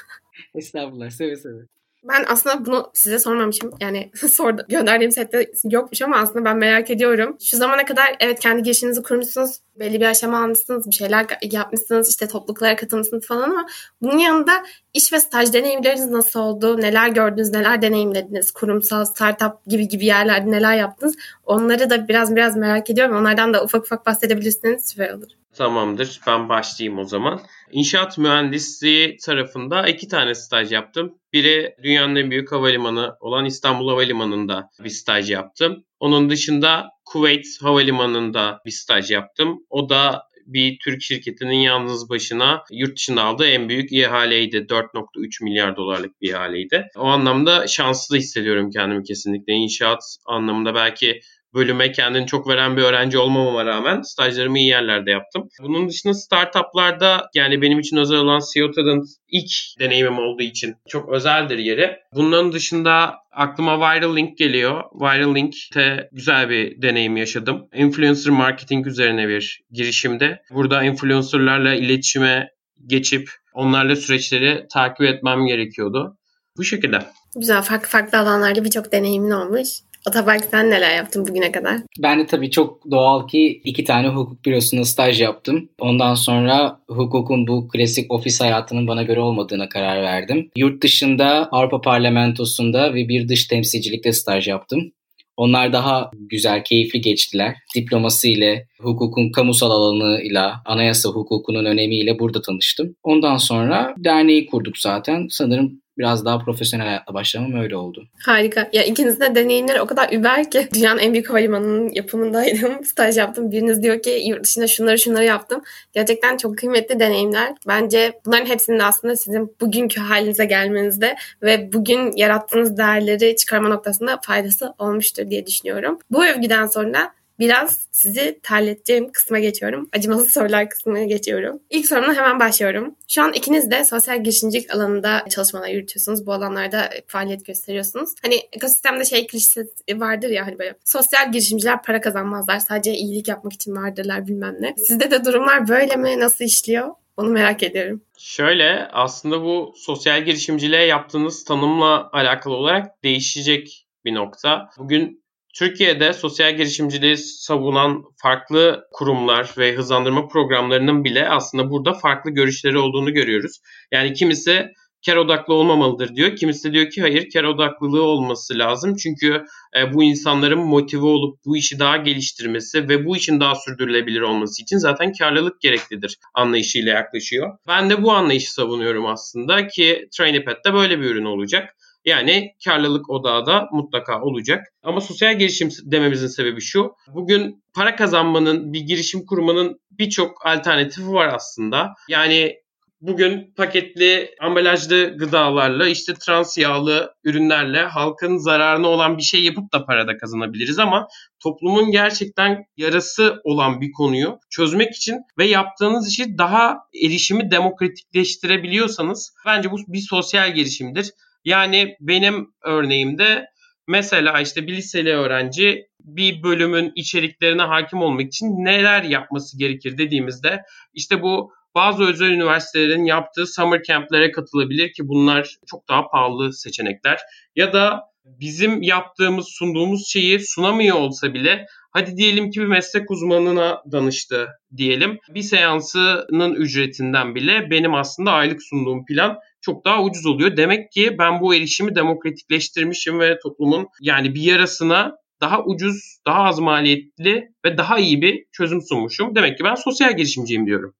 Speaker 2: Estağfurullah seve seve.
Speaker 1: Ben aslında bunu size sormamışım. Yani sordu, gönderdiğim sette yokmuş ama aslında ben merak ediyorum. Şu zamana kadar evet kendi girişinizi kurmuşsunuz. Belli bir aşama almışsınız. Bir şeyler yapmışsınız. işte topluluklara katılmışsınız falan ama bunun yanında iş ve staj deneyimleriniz nasıl oldu? Neler gördünüz? Neler deneyimlediniz? Kurumsal, startup gibi gibi yerlerde neler yaptınız? Onları da biraz biraz merak ediyorum. Onlardan da ufak ufak bahsedebilirsiniz. Süper olur.
Speaker 3: Tamamdır. Ben başlayayım o zaman. İnşaat mühendisliği tarafında iki tane staj yaptım. Biri dünyanın en büyük havalimanı olan İstanbul Havalimanı'nda bir staj yaptım. Onun dışında Kuveyt Havalimanı'nda bir staj yaptım. O da bir Türk şirketinin yalnız başına yurt dışında aldığı en büyük ihaleydi. 4.3 milyar dolarlık bir ihaleydi. O anlamda şanslı hissediyorum kendimi kesinlikle. İnşaat anlamında belki bölüme kendini çok veren bir öğrenci olmamama rağmen stajlarımı iyi yerlerde yaptım. Bunun dışında startuplarda yani benim için özel olan CEO Talent ilk deneyimim olduğu için çok özeldir yeri. Bunların dışında aklıma Viral Link geliyor. Viral Link'te güzel bir deneyim yaşadım. Influencer marketing üzerine bir girişimde. Burada influencerlarla iletişime geçip onlarla süreçleri takip etmem gerekiyordu. Bu şekilde.
Speaker 1: Güzel farklı farklı alanlarda birçok deneyimin olmuş. Otopark sen neler yaptın bugüne kadar?
Speaker 2: Ben de tabii çok doğal ki iki tane hukuk bürosunda staj yaptım. Ondan sonra hukukun bu klasik ofis hayatının bana göre olmadığına karar verdim. Yurt dışında Avrupa Parlamentosu'nda ve bir dış temsilcilikte staj yaptım. Onlar daha güzel, keyifli geçtiler. Diploması ile, hukukun kamusal alanıyla, anayasa hukukunun önemiyle burada tanıştım. Ondan sonra derneği kurduk zaten. Sanırım biraz daha profesyonel hayatla başlamam öyle oldu.
Speaker 1: Harika. Ya ikiniz de deneyimleri o kadar über ki dünyanın en büyük havalimanının yapımındaydım. Staj yaptım. Biriniz diyor ki yurt dışında şunları şunları yaptım. Gerçekten çok kıymetli deneyimler. Bence bunların hepsinin aslında sizin bugünkü halinize gelmenizde ve bugün yarattığınız değerleri çıkarma noktasında faydası olmuştur diye düşünüyorum. Bu övgüden sonra biraz sizi terleteceğim kısma geçiyorum. Acımasız sorular kısmına geçiyorum. İlk sorumla hemen başlıyorum. Şu an ikiniz de sosyal girişimcilik alanında çalışmalar yürütüyorsunuz. Bu alanlarda faaliyet gösteriyorsunuz. Hani ekosistemde şey klişesi vardır ya hani böyle sosyal girişimciler para kazanmazlar. Sadece iyilik yapmak için vardırlar bilmem ne. Sizde de durumlar böyle mi? Nasıl işliyor? Onu merak ediyorum.
Speaker 3: Şöyle aslında bu sosyal girişimciliğe yaptığınız tanımla alakalı olarak değişecek bir nokta. Bugün Türkiye'de sosyal girişimciliği savunan farklı kurumlar ve hızlandırma programlarının bile aslında burada farklı görüşleri olduğunu görüyoruz. Yani kimisi kar odaklı olmamalıdır diyor. Kimisi diyor ki hayır kar odaklılığı olması lazım. Çünkü e, bu insanların motive olup bu işi daha geliştirmesi ve bu işin daha sürdürülebilir olması için zaten karlılık gereklidir anlayışıyla yaklaşıyor. Ben de bu anlayışı savunuyorum aslında ki TrainPad de böyle bir ürün olacak. Yani karlılık odağı da mutlaka olacak. Ama sosyal girişim dememizin sebebi şu. Bugün para kazanmanın, bir girişim kurmanın birçok alternatifi var aslında. Yani bugün paketli ambalajlı gıdalarla işte trans yağlı ürünlerle halkın zararına olan bir şey yapıp da para da kazanabiliriz ama toplumun gerçekten yarası olan bir konuyu çözmek için ve yaptığınız işi daha erişimi demokratikleştirebiliyorsanız bence bu bir sosyal girişimdir. Yani benim örneğimde mesela işte bir liseli öğrenci bir bölümün içeriklerine hakim olmak için neler yapması gerekir dediğimizde işte bu bazı özel üniversitelerin yaptığı summer camp'lere katılabilir ki bunlar çok daha pahalı seçenekler. Ya da bizim yaptığımız, sunduğumuz şeyi sunamıyor olsa bile hadi diyelim ki bir meslek uzmanına danıştı diyelim. Bir seansının ücretinden bile benim aslında aylık sunduğum plan çok daha ucuz oluyor. Demek ki ben bu erişimi demokratikleştirmişim ve toplumun yani bir yarasına daha ucuz, daha az maliyetli ve daha iyi bir çözüm sunmuşum. Demek ki ben sosyal girişimciyim diyorum.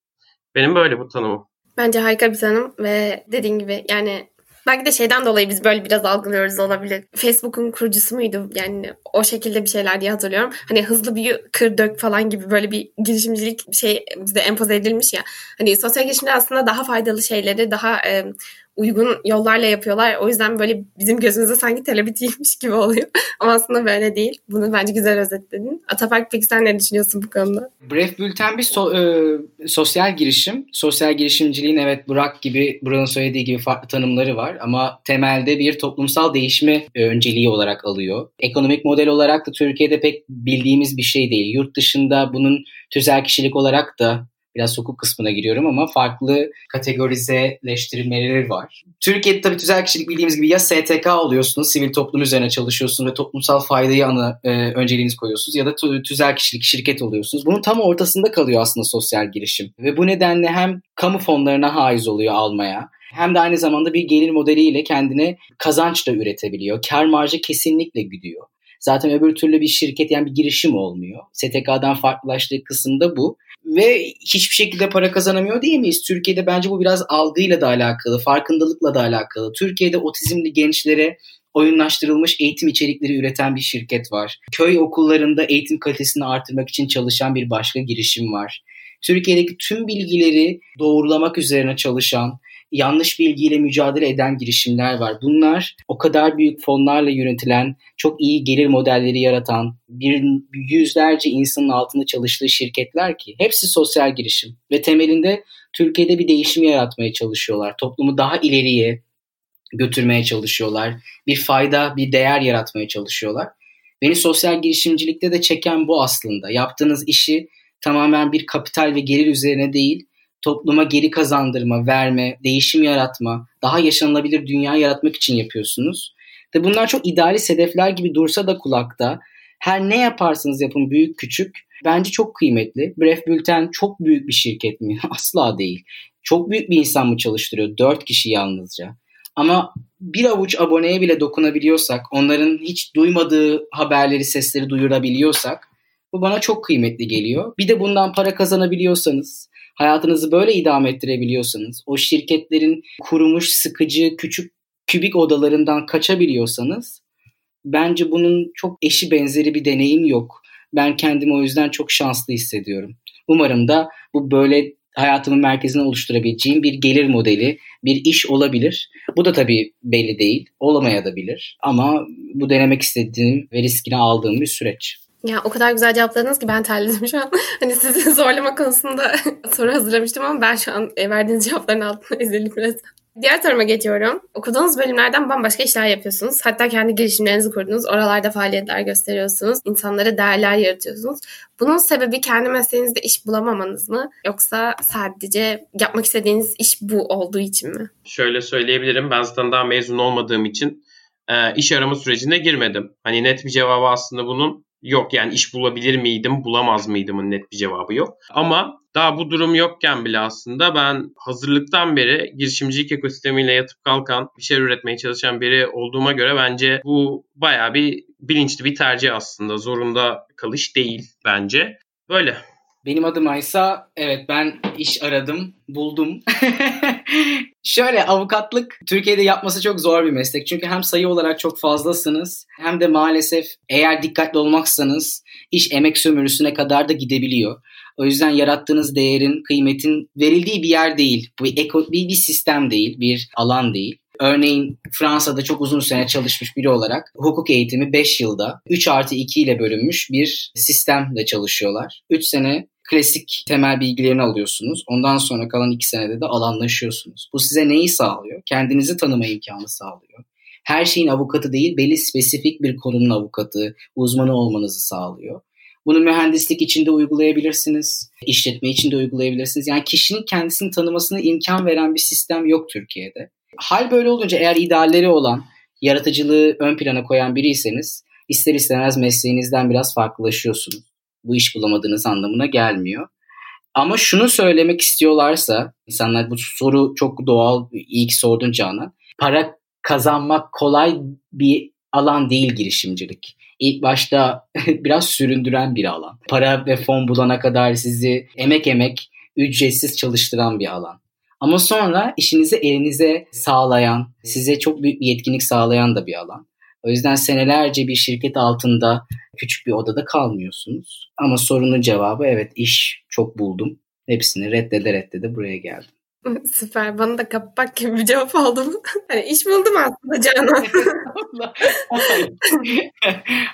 Speaker 3: Benim böyle bu tanımım.
Speaker 1: Bence harika bir tanım ve dediğin gibi yani Belki de şeyden dolayı biz böyle biraz algılıyoruz olabilir. Facebook'un kurucusu muydu? Yani o şekilde bir şeyler diye hatırlıyorum. Hani hızlı bir kır dök falan gibi böyle bir girişimcilik şey bize empoze edilmiş ya. Hani sosyal girişimler aslında daha faydalı şeyleri, daha e, uygun yollarla yapıyorlar. O yüzden böyle bizim gözümüzde sanki telebitiymiş gibi oluyor. Ama aslında böyle değil. Bunu bence güzel özetledin. Atapark peki sen ne düşünüyorsun bu konuda?
Speaker 2: Bref Bülten bir so- e, sosyal girişim. Sosyal girişimciliğin evet Burak gibi, Burak'ın söylediği gibi farklı tanımları var. Ama temelde bir toplumsal değişimi e, önceliği olarak alıyor. Ekonomik model olarak da Türkiye'de pek bildiğimiz bir şey değil. Yurt dışında bunun tüzel kişilik olarak da biraz hukuk kısmına giriyorum ama farklı kategorizeleştirmeleri var. Türkiye'de tabii tüzel kişilik bildiğimiz gibi ya STK oluyorsunuz, sivil toplum üzerine çalışıyorsunuz ve toplumsal faydayı ana e, önceliğiniz koyuyorsunuz ya da tüzel kişilik şirket oluyorsunuz. Bunun tam ortasında kalıyor aslında sosyal girişim. Ve bu nedenle hem kamu fonlarına haiz oluyor almaya hem de aynı zamanda bir gelir modeliyle kendine kazanç da üretebiliyor. Kar marjı kesinlikle gidiyor. Zaten öbür türlü bir şirket yani bir girişim olmuyor. STK'dan farklılaştığı kısımda bu. Ve hiçbir şekilde para kazanamıyor değil miyiz? Türkiye'de bence bu biraz algıyla da alakalı, farkındalıkla da alakalı. Türkiye'de otizmli gençlere oyunlaştırılmış eğitim içerikleri üreten bir şirket var. Köy okullarında eğitim kalitesini artırmak için çalışan bir başka girişim var. Türkiye'deki tüm bilgileri doğrulamak üzerine çalışan, yanlış bilgiyle mücadele eden girişimler var. Bunlar o kadar büyük fonlarla yönetilen, çok iyi gelir modelleri yaratan, bir yüzlerce insanın altında çalıştığı şirketler ki hepsi sosyal girişim ve temelinde Türkiye'de bir değişim yaratmaya çalışıyorlar. Toplumu daha ileriye götürmeye çalışıyorlar. Bir fayda, bir değer yaratmaya çalışıyorlar. Beni sosyal girişimcilikte de çeken bu aslında. Yaptığınız işi tamamen bir kapital ve gelir üzerine değil, topluma geri kazandırma, verme, değişim yaratma, daha yaşanılabilir dünya yaratmak için yapıyorsunuz. Ve bunlar çok idealist hedefler gibi dursa da kulakta her ne yaparsanız yapın büyük küçük bence çok kıymetli. Bref Bülten çok büyük bir şirket mi? Asla değil. Çok büyük bir insan mı çalıştırıyor? Dört kişi yalnızca. Ama bir avuç aboneye bile dokunabiliyorsak, onların hiç duymadığı haberleri, sesleri duyurabiliyorsak bu bana çok kıymetli geliyor. Bir de bundan para kazanabiliyorsanız, hayatınızı böyle idame ettirebiliyorsanız, o şirketlerin kurumuş sıkıcı küçük kübik odalarından kaçabiliyorsanız bence bunun çok eşi benzeri bir deneyim yok. Ben kendimi o yüzden çok şanslı hissediyorum. Umarım da bu böyle hayatımın merkezine oluşturabileceğim bir gelir modeli, bir iş olabilir. Bu da tabii belli değil, olamaya da bilir. Ama bu denemek istediğim ve riskini aldığım bir süreç.
Speaker 1: Ya o kadar güzel cevapladınız ki ben terledim şu an. Hani sizi zorlama konusunda soru hazırlamıştım ama ben şu an e, verdiğiniz cevapların altına ezildim biraz. Diğer soruma geçiyorum. Okuduğunuz bölümlerden bambaşka işler yapıyorsunuz. Hatta kendi girişimlerinizi kurdunuz. Oralarda faaliyetler gösteriyorsunuz. İnsanlara değerler yaratıyorsunuz. Bunun sebebi kendi mesleğinizde iş bulamamanız mı? Yoksa sadece yapmak istediğiniz iş bu olduğu için mi?
Speaker 3: Şöyle söyleyebilirim. Ben zaten daha mezun olmadığım için e, iş arama sürecine girmedim. Hani net bir cevabı aslında bunun yok. Yani iş bulabilir miydim, bulamaz mıydım net bir cevabı yok. Ama daha bu durum yokken bile aslında ben hazırlıktan beri girişimcilik ekosistemiyle yatıp kalkan, bir şeyler üretmeye çalışan biri olduğuma göre bence bu baya bir bilinçli bir tercih aslında. Zorunda kalış değil bence. Böyle.
Speaker 2: Benim adım ise evet ben iş aradım, buldum. Şöyle avukatlık Türkiye'de yapması çok zor bir meslek. Çünkü hem sayı olarak çok fazlasınız hem de maalesef eğer dikkatli olmaksanız iş emek sömürüsüne kadar da gidebiliyor. O yüzden yarattığınız değerin, kıymetin verildiği bir yer değil. Bu bir, bir sistem değil, bir alan değil. Örneğin Fransa'da çok uzun sene çalışmış biri olarak hukuk eğitimi 5 yılda 3 artı 2 ile bölünmüş bir sistemle çalışıyorlar. 3 sene klasik temel bilgilerini alıyorsunuz. Ondan sonra kalan 2 senede de alanlaşıyorsunuz. Bu size neyi sağlıyor? Kendinizi tanıma imkanı sağlıyor. Her şeyin avukatı değil, belli spesifik bir konunun avukatı, uzmanı olmanızı sağlıyor. Bunu mühendislik içinde uygulayabilirsiniz, işletme içinde uygulayabilirsiniz. Yani kişinin kendisini tanımasına imkan veren bir sistem yok Türkiye'de. Hal böyle olunca eğer idealleri olan, yaratıcılığı ön plana koyan biriyseniz ister istemez mesleğinizden biraz farklılaşıyorsunuz. Bu iş bulamadığınız anlamına gelmiyor. Ama şunu söylemek istiyorlarsa, insanlar bu soru çok doğal, iyi ki sordun Canan. Para kazanmak kolay bir alan değil girişimcilik. İlk başta biraz süründüren bir alan. Para ve fon bulana kadar sizi emek emek ücretsiz çalıştıran bir alan. Ama sonra işinizi elinize sağlayan, size çok büyük bir yetkinlik sağlayan da bir alan. O yüzden senelerce bir şirket altında küçük bir odada kalmıyorsunuz. Ama sorunun cevabı evet iş çok buldum. Hepsini reddede reddede buraya geldim.
Speaker 1: Süper. Bana da kapak gibi bir cevap oldu mu? hani iş buldum aslında Canan.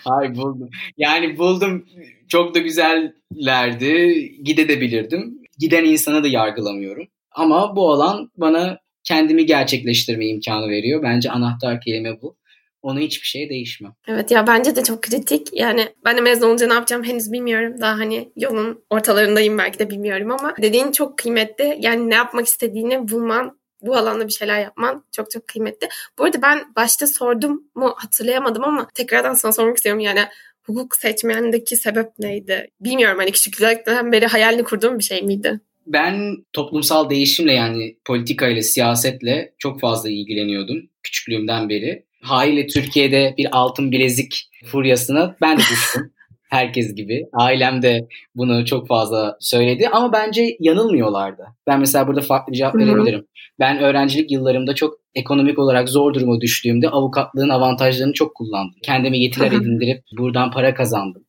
Speaker 2: Hayır buldum. Yani buldum. Çok da güzellerdi. Gidebilirdim. Giden insana da yargılamıyorum. Ama bu alan bana kendimi gerçekleştirme imkanı veriyor. Bence anahtar kelime bu. Ona hiçbir şey değişmiyor.
Speaker 1: Evet ya bence de çok kritik. Yani ben de mezun olunca ne yapacağım henüz bilmiyorum. Daha hani yolun ortalarındayım belki de bilmiyorum ama dediğin çok kıymetli. Yani ne yapmak istediğini bulman bu alanda bir şeyler yapman çok çok kıymetli. Bu arada ben başta sordum mu hatırlayamadım ama tekrardan sana sormak istiyorum. Yani hukuk seçmendeki sebep neydi? Bilmiyorum hani küçüklükten beri hayalini kurduğum bir şey miydi?
Speaker 2: Ben toplumsal değişimle yani politika ile siyasetle çok fazla ilgileniyordum küçüklüğümden beri. Haliyle Türkiye'de bir altın bilezik furyasına ben de düştüm. Herkes gibi. Ailem de bunu çok fazla söyledi ama bence yanılmıyorlardı. Ben mesela burada farklı cevap verebilirim. Ben öğrencilik yıllarımda çok ekonomik olarak zor duruma düştüğümde avukatlığın avantajlarını çok kullandım. Kendime yetiler edindirip buradan para kazandım.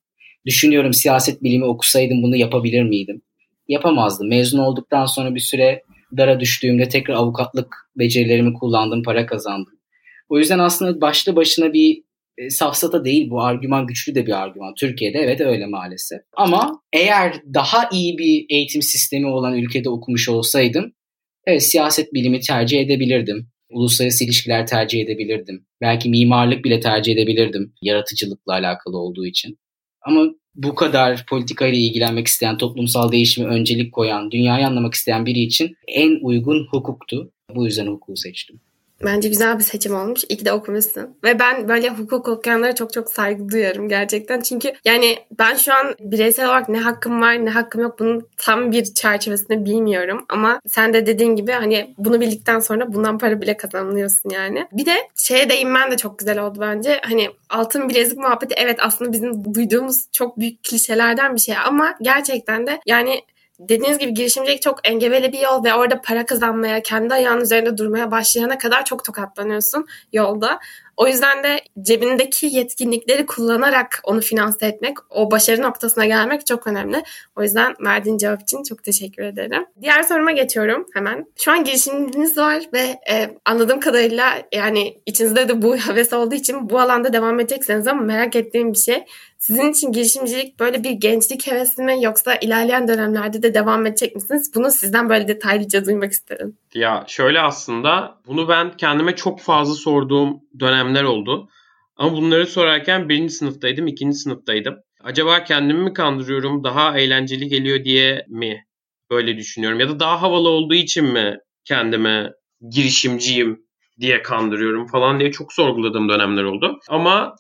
Speaker 2: Düşünüyorum siyaset bilimi okusaydım bunu yapabilir miydim? Yapamazdım. Mezun olduktan sonra bir süre dara düştüğümde tekrar avukatlık becerilerimi kullandım, para kazandım. O yüzden aslında başlı başına bir e, safsata değil bu argüman güçlü de bir argüman. Türkiye'de evet öyle maalesef. Ama eğer daha iyi bir eğitim sistemi olan ülkede okumuş olsaydım evet siyaset bilimi tercih edebilirdim. Uluslararası ilişkiler tercih edebilirdim. Belki mimarlık bile tercih edebilirdim yaratıcılıkla alakalı olduğu için. Ama bu kadar politikayla ilgilenmek isteyen, toplumsal değişimi öncelik koyan, dünyayı anlamak isteyen biri için en uygun hukuktu. Bu yüzden hukuku seçtim.
Speaker 1: Bence güzel bir seçim olmuş. İyi ki de okumuşsun. Ve ben böyle hukuk okuyanlara çok çok saygı duyuyorum gerçekten. Çünkü yani ben şu an bireysel olarak ne hakkım var ne hakkım yok bunun tam bir çerçevesini bilmiyorum. Ama sen de dediğin gibi hani bunu bildikten sonra bundan para bile kazanıyorsun yani. Bir de şeye değinmen de çok güzel oldu bence. Hani altın bilezik muhabbeti evet aslında bizim duyduğumuz çok büyük klişelerden bir şey ama gerçekten de yani dediğiniz gibi girişimcilik çok engebeli bir yol ve orada para kazanmaya, kendi ayağının üzerinde durmaya başlayana kadar çok tokatlanıyorsun yolda. O yüzden de cebindeki yetkinlikleri kullanarak onu finanse etmek, o başarı noktasına gelmek çok önemli. O yüzden verdiğin cevap için çok teşekkür ederim. Diğer soruma geçiyorum hemen. Şu an girişiminiz var ve e, anladığım kadarıyla yani içinizde de bu heves olduğu için bu alanda devam edecekseniz ama merak ettiğim bir şey. Sizin için girişimcilik böyle bir gençlik hevesi mi yoksa ilerleyen dönemlerde de devam edecek misiniz? Bunu sizden böyle detaylıca duymak isterim.
Speaker 3: Ya şöyle aslında bunu ben kendime çok fazla sorduğum dönemler oldu. Ama bunları sorarken birinci sınıftaydım, ikinci sınıftaydım. Acaba kendimi mi kandırıyorum, daha eğlenceli geliyor diye mi böyle düşünüyorum? Ya da daha havalı olduğu için mi kendime girişimciyim diye kandırıyorum falan diye çok sorguladığım dönemler oldu. Ama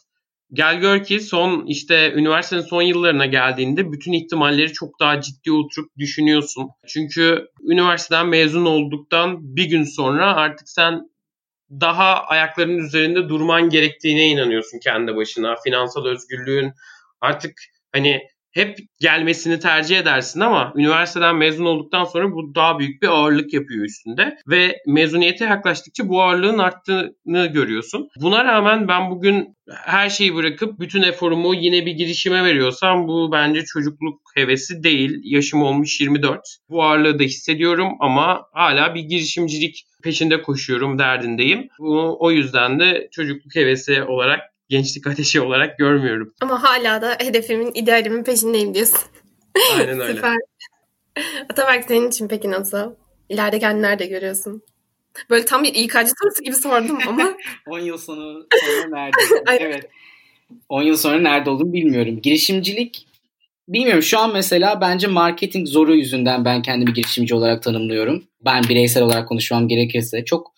Speaker 3: Gel gör ki son işte üniversitenin son yıllarına geldiğinde bütün ihtimalleri çok daha ciddi oturup düşünüyorsun. Çünkü üniversiteden mezun olduktan bir gün sonra artık sen daha ayaklarının üzerinde durman gerektiğine inanıyorsun kendi başına. Finansal özgürlüğün artık hani hep gelmesini tercih edersin ama üniversiteden mezun olduktan sonra bu daha büyük bir ağırlık yapıyor üstünde ve mezuniyete yaklaştıkça bu ağırlığın arttığını görüyorsun. Buna rağmen ben bugün her şeyi bırakıp bütün eforumu yine bir girişime veriyorsam bu bence çocukluk hevesi değil. Yaşım olmuş 24. Bu ağırlığı da hissediyorum ama hala bir girişimcilik peşinde koşuyorum derdindeyim. Bu, o yüzden de çocukluk hevesi olarak gençlik ateşi olarak görmüyorum.
Speaker 1: Ama hala da hedefimin, idealimin peşindeyim diyorsun.
Speaker 3: Aynen öyle. Süper.
Speaker 1: Ataberk senin için peki nasıl? İleride kendini nerede görüyorsun? Böyle tam bir İK'cı sorusu gibi sordum ama.
Speaker 2: 10 yıl sonu sonra nerede? evet. 10 yıl sonra nerede olduğumu bilmiyorum. Girişimcilik bilmiyorum şu an mesela bence marketing zoru yüzünden ben kendimi girişimci olarak tanımlıyorum. Ben bireysel olarak konuşmam gerekirse çok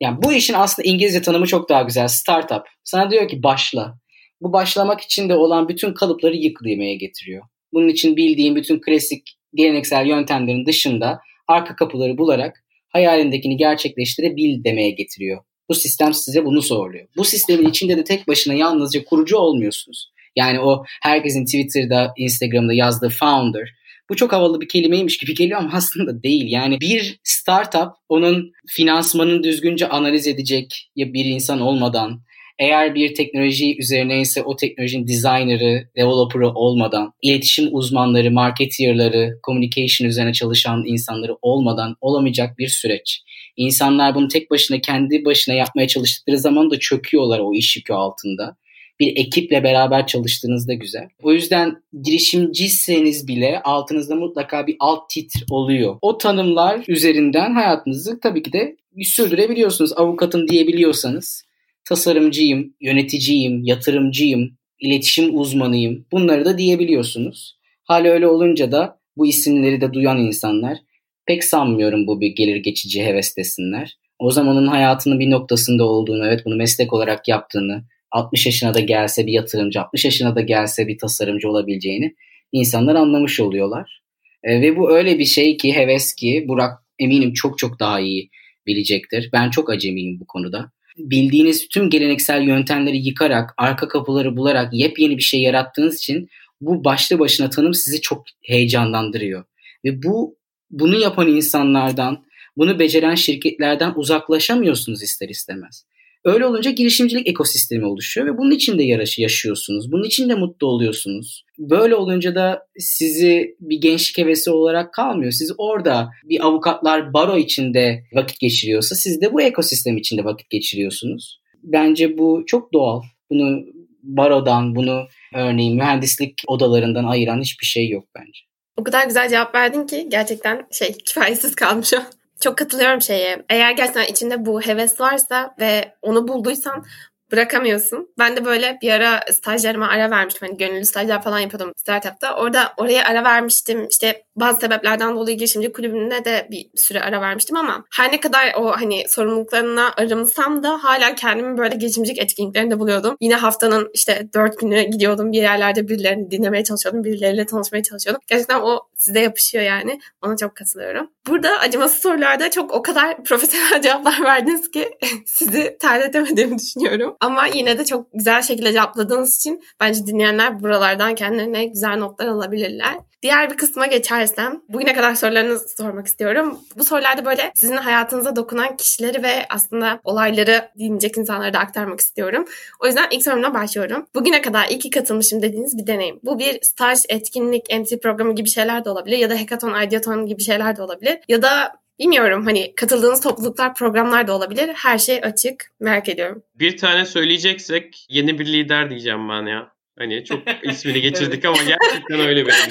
Speaker 2: yani bu işin aslında İngilizce tanımı çok daha güzel. Startup. Sana diyor ki başla. Bu başlamak için de olan bütün kalıpları yık demeye getiriyor. Bunun için bildiğin bütün klasik geleneksel yöntemlerin dışında arka kapıları bularak hayalindekini gerçekleştirebil demeye getiriyor. Bu sistem size bunu soruyor. Bu sistemin içinde de tek başına yalnızca kurucu olmuyorsunuz. Yani o herkesin Twitter'da, Instagram'da yazdığı founder bu çok havalı bir kelimeymiş gibi geliyor ama aslında değil. Yani bir startup onun finansmanını düzgünce analiz edecek ya bir insan olmadan eğer bir teknoloji üzerine ise o teknolojinin designer'ı, developer'ı olmadan, iletişim uzmanları, marketerları, communication üzerine çalışan insanları olmadan olamayacak bir süreç. İnsanlar bunu tek başına kendi başına yapmaya çalıştıkları zaman da çöküyorlar o iş yükü altında bir ekiple beraber çalıştığınızda güzel. O yüzden girişimciseniz bile altınızda mutlaka bir alt titr oluyor. O tanımlar üzerinden hayatınızı tabii ki de sürdürebiliyorsunuz. Avukatım diyebiliyorsanız tasarımcıyım, yöneticiyim, yatırımcıyım, iletişim uzmanıyım bunları da diyebiliyorsunuz. Hal öyle olunca da bu isimleri de duyan insanlar pek sanmıyorum bu bir gelir geçici heves desinler. O zamanın hayatının bir noktasında olduğunu, evet bunu meslek olarak yaptığını, 60 yaşına da gelse bir yatırımcı, 60 yaşına da gelse bir tasarımcı olabileceğini insanlar anlamış oluyorlar. E, ve bu öyle bir şey ki, heves ki Burak eminim çok çok daha iyi bilecektir. Ben çok acemiyim bu konuda. Bildiğiniz tüm geleneksel yöntemleri yıkarak, arka kapıları bularak yepyeni bir şey yarattığınız için bu başlı başına tanım sizi çok heyecanlandırıyor. Ve bu bunu yapan insanlardan, bunu beceren şirketlerden uzaklaşamıyorsunuz ister istemez. Öyle olunca girişimcilik ekosistemi oluşuyor ve bunun içinde yarışı yaşıyorsunuz. Bunun içinde mutlu oluyorsunuz. Böyle olunca da sizi bir gençlik hevesi olarak kalmıyor. Siz orada bir avukatlar baro içinde vakit geçiriyorsa siz de bu ekosistem içinde vakit geçiriyorsunuz. Bence bu çok doğal. Bunu barodan, bunu örneğin mühendislik odalarından ayıran hiçbir şey yok bence.
Speaker 1: O kadar güzel cevap verdin ki gerçekten şey kifayesiz kalmış o. Çok katılıyorum şeye. Eğer gerçekten içinde bu heves varsa ve onu bulduysan bırakamıyorsun. Ben de böyle bir ara stajlarıma ara vermiştim. Hani gönüllü stajlar falan yapıyordum startupta. Orada oraya ara vermiştim. İşte bazı sebeplerden dolayı girişimci kulübüne de bir süre ara vermiştim ama her ne kadar o hani sorumluluklarına arımsam da hala kendimi böyle girişimcilik etkinliklerinde buluyordum. Yine haftanın işte dört günü gidiyordum bir yerlerde birilerini dinlemeye çalışıyordum. Birileriyle tanışmaya çalışıyordum. Gerçekten o size yapışıyor yani. Ona çok katılıyorum. Burada acımasız sorularda çok o kadar profesyonel cevaplar verdiniz ki sizi terletemediğimi düşünüyorum. Ama yine de çok güzel şekilde cevapladığınız için bence dinleyenler buralardan kendilerine güzel notlar alabilirler. Diğer bir kısma geçersem, bugüne kadar sorularınızı sormak istiyorum. Bu sorularda böyle sizin hayatınıza dokunan kişileri ve aslında olayları dinleyecek insanlara da aktarmak istiyorum. O yüzden ilk sorumla başlıyorum. Bugüne kadar iyi ki katılmışım dediğiniz bir deneyim. Bu bir staj, etkinlik, entry programı gibi şeyler de olabilir ya da hackathon, ideathon gibi şeyler de olabilir. Ya da bilmiyorum hani katıldığınız topluluklar, programlar da olabilir. Her şey açık. Merak ediyorum.
Speaker 3: Bir tane söyleyeceksek yeni bir lider diyeceğim ben ya. Hani çok ismini geçirdik ama gerçekten öyle benim.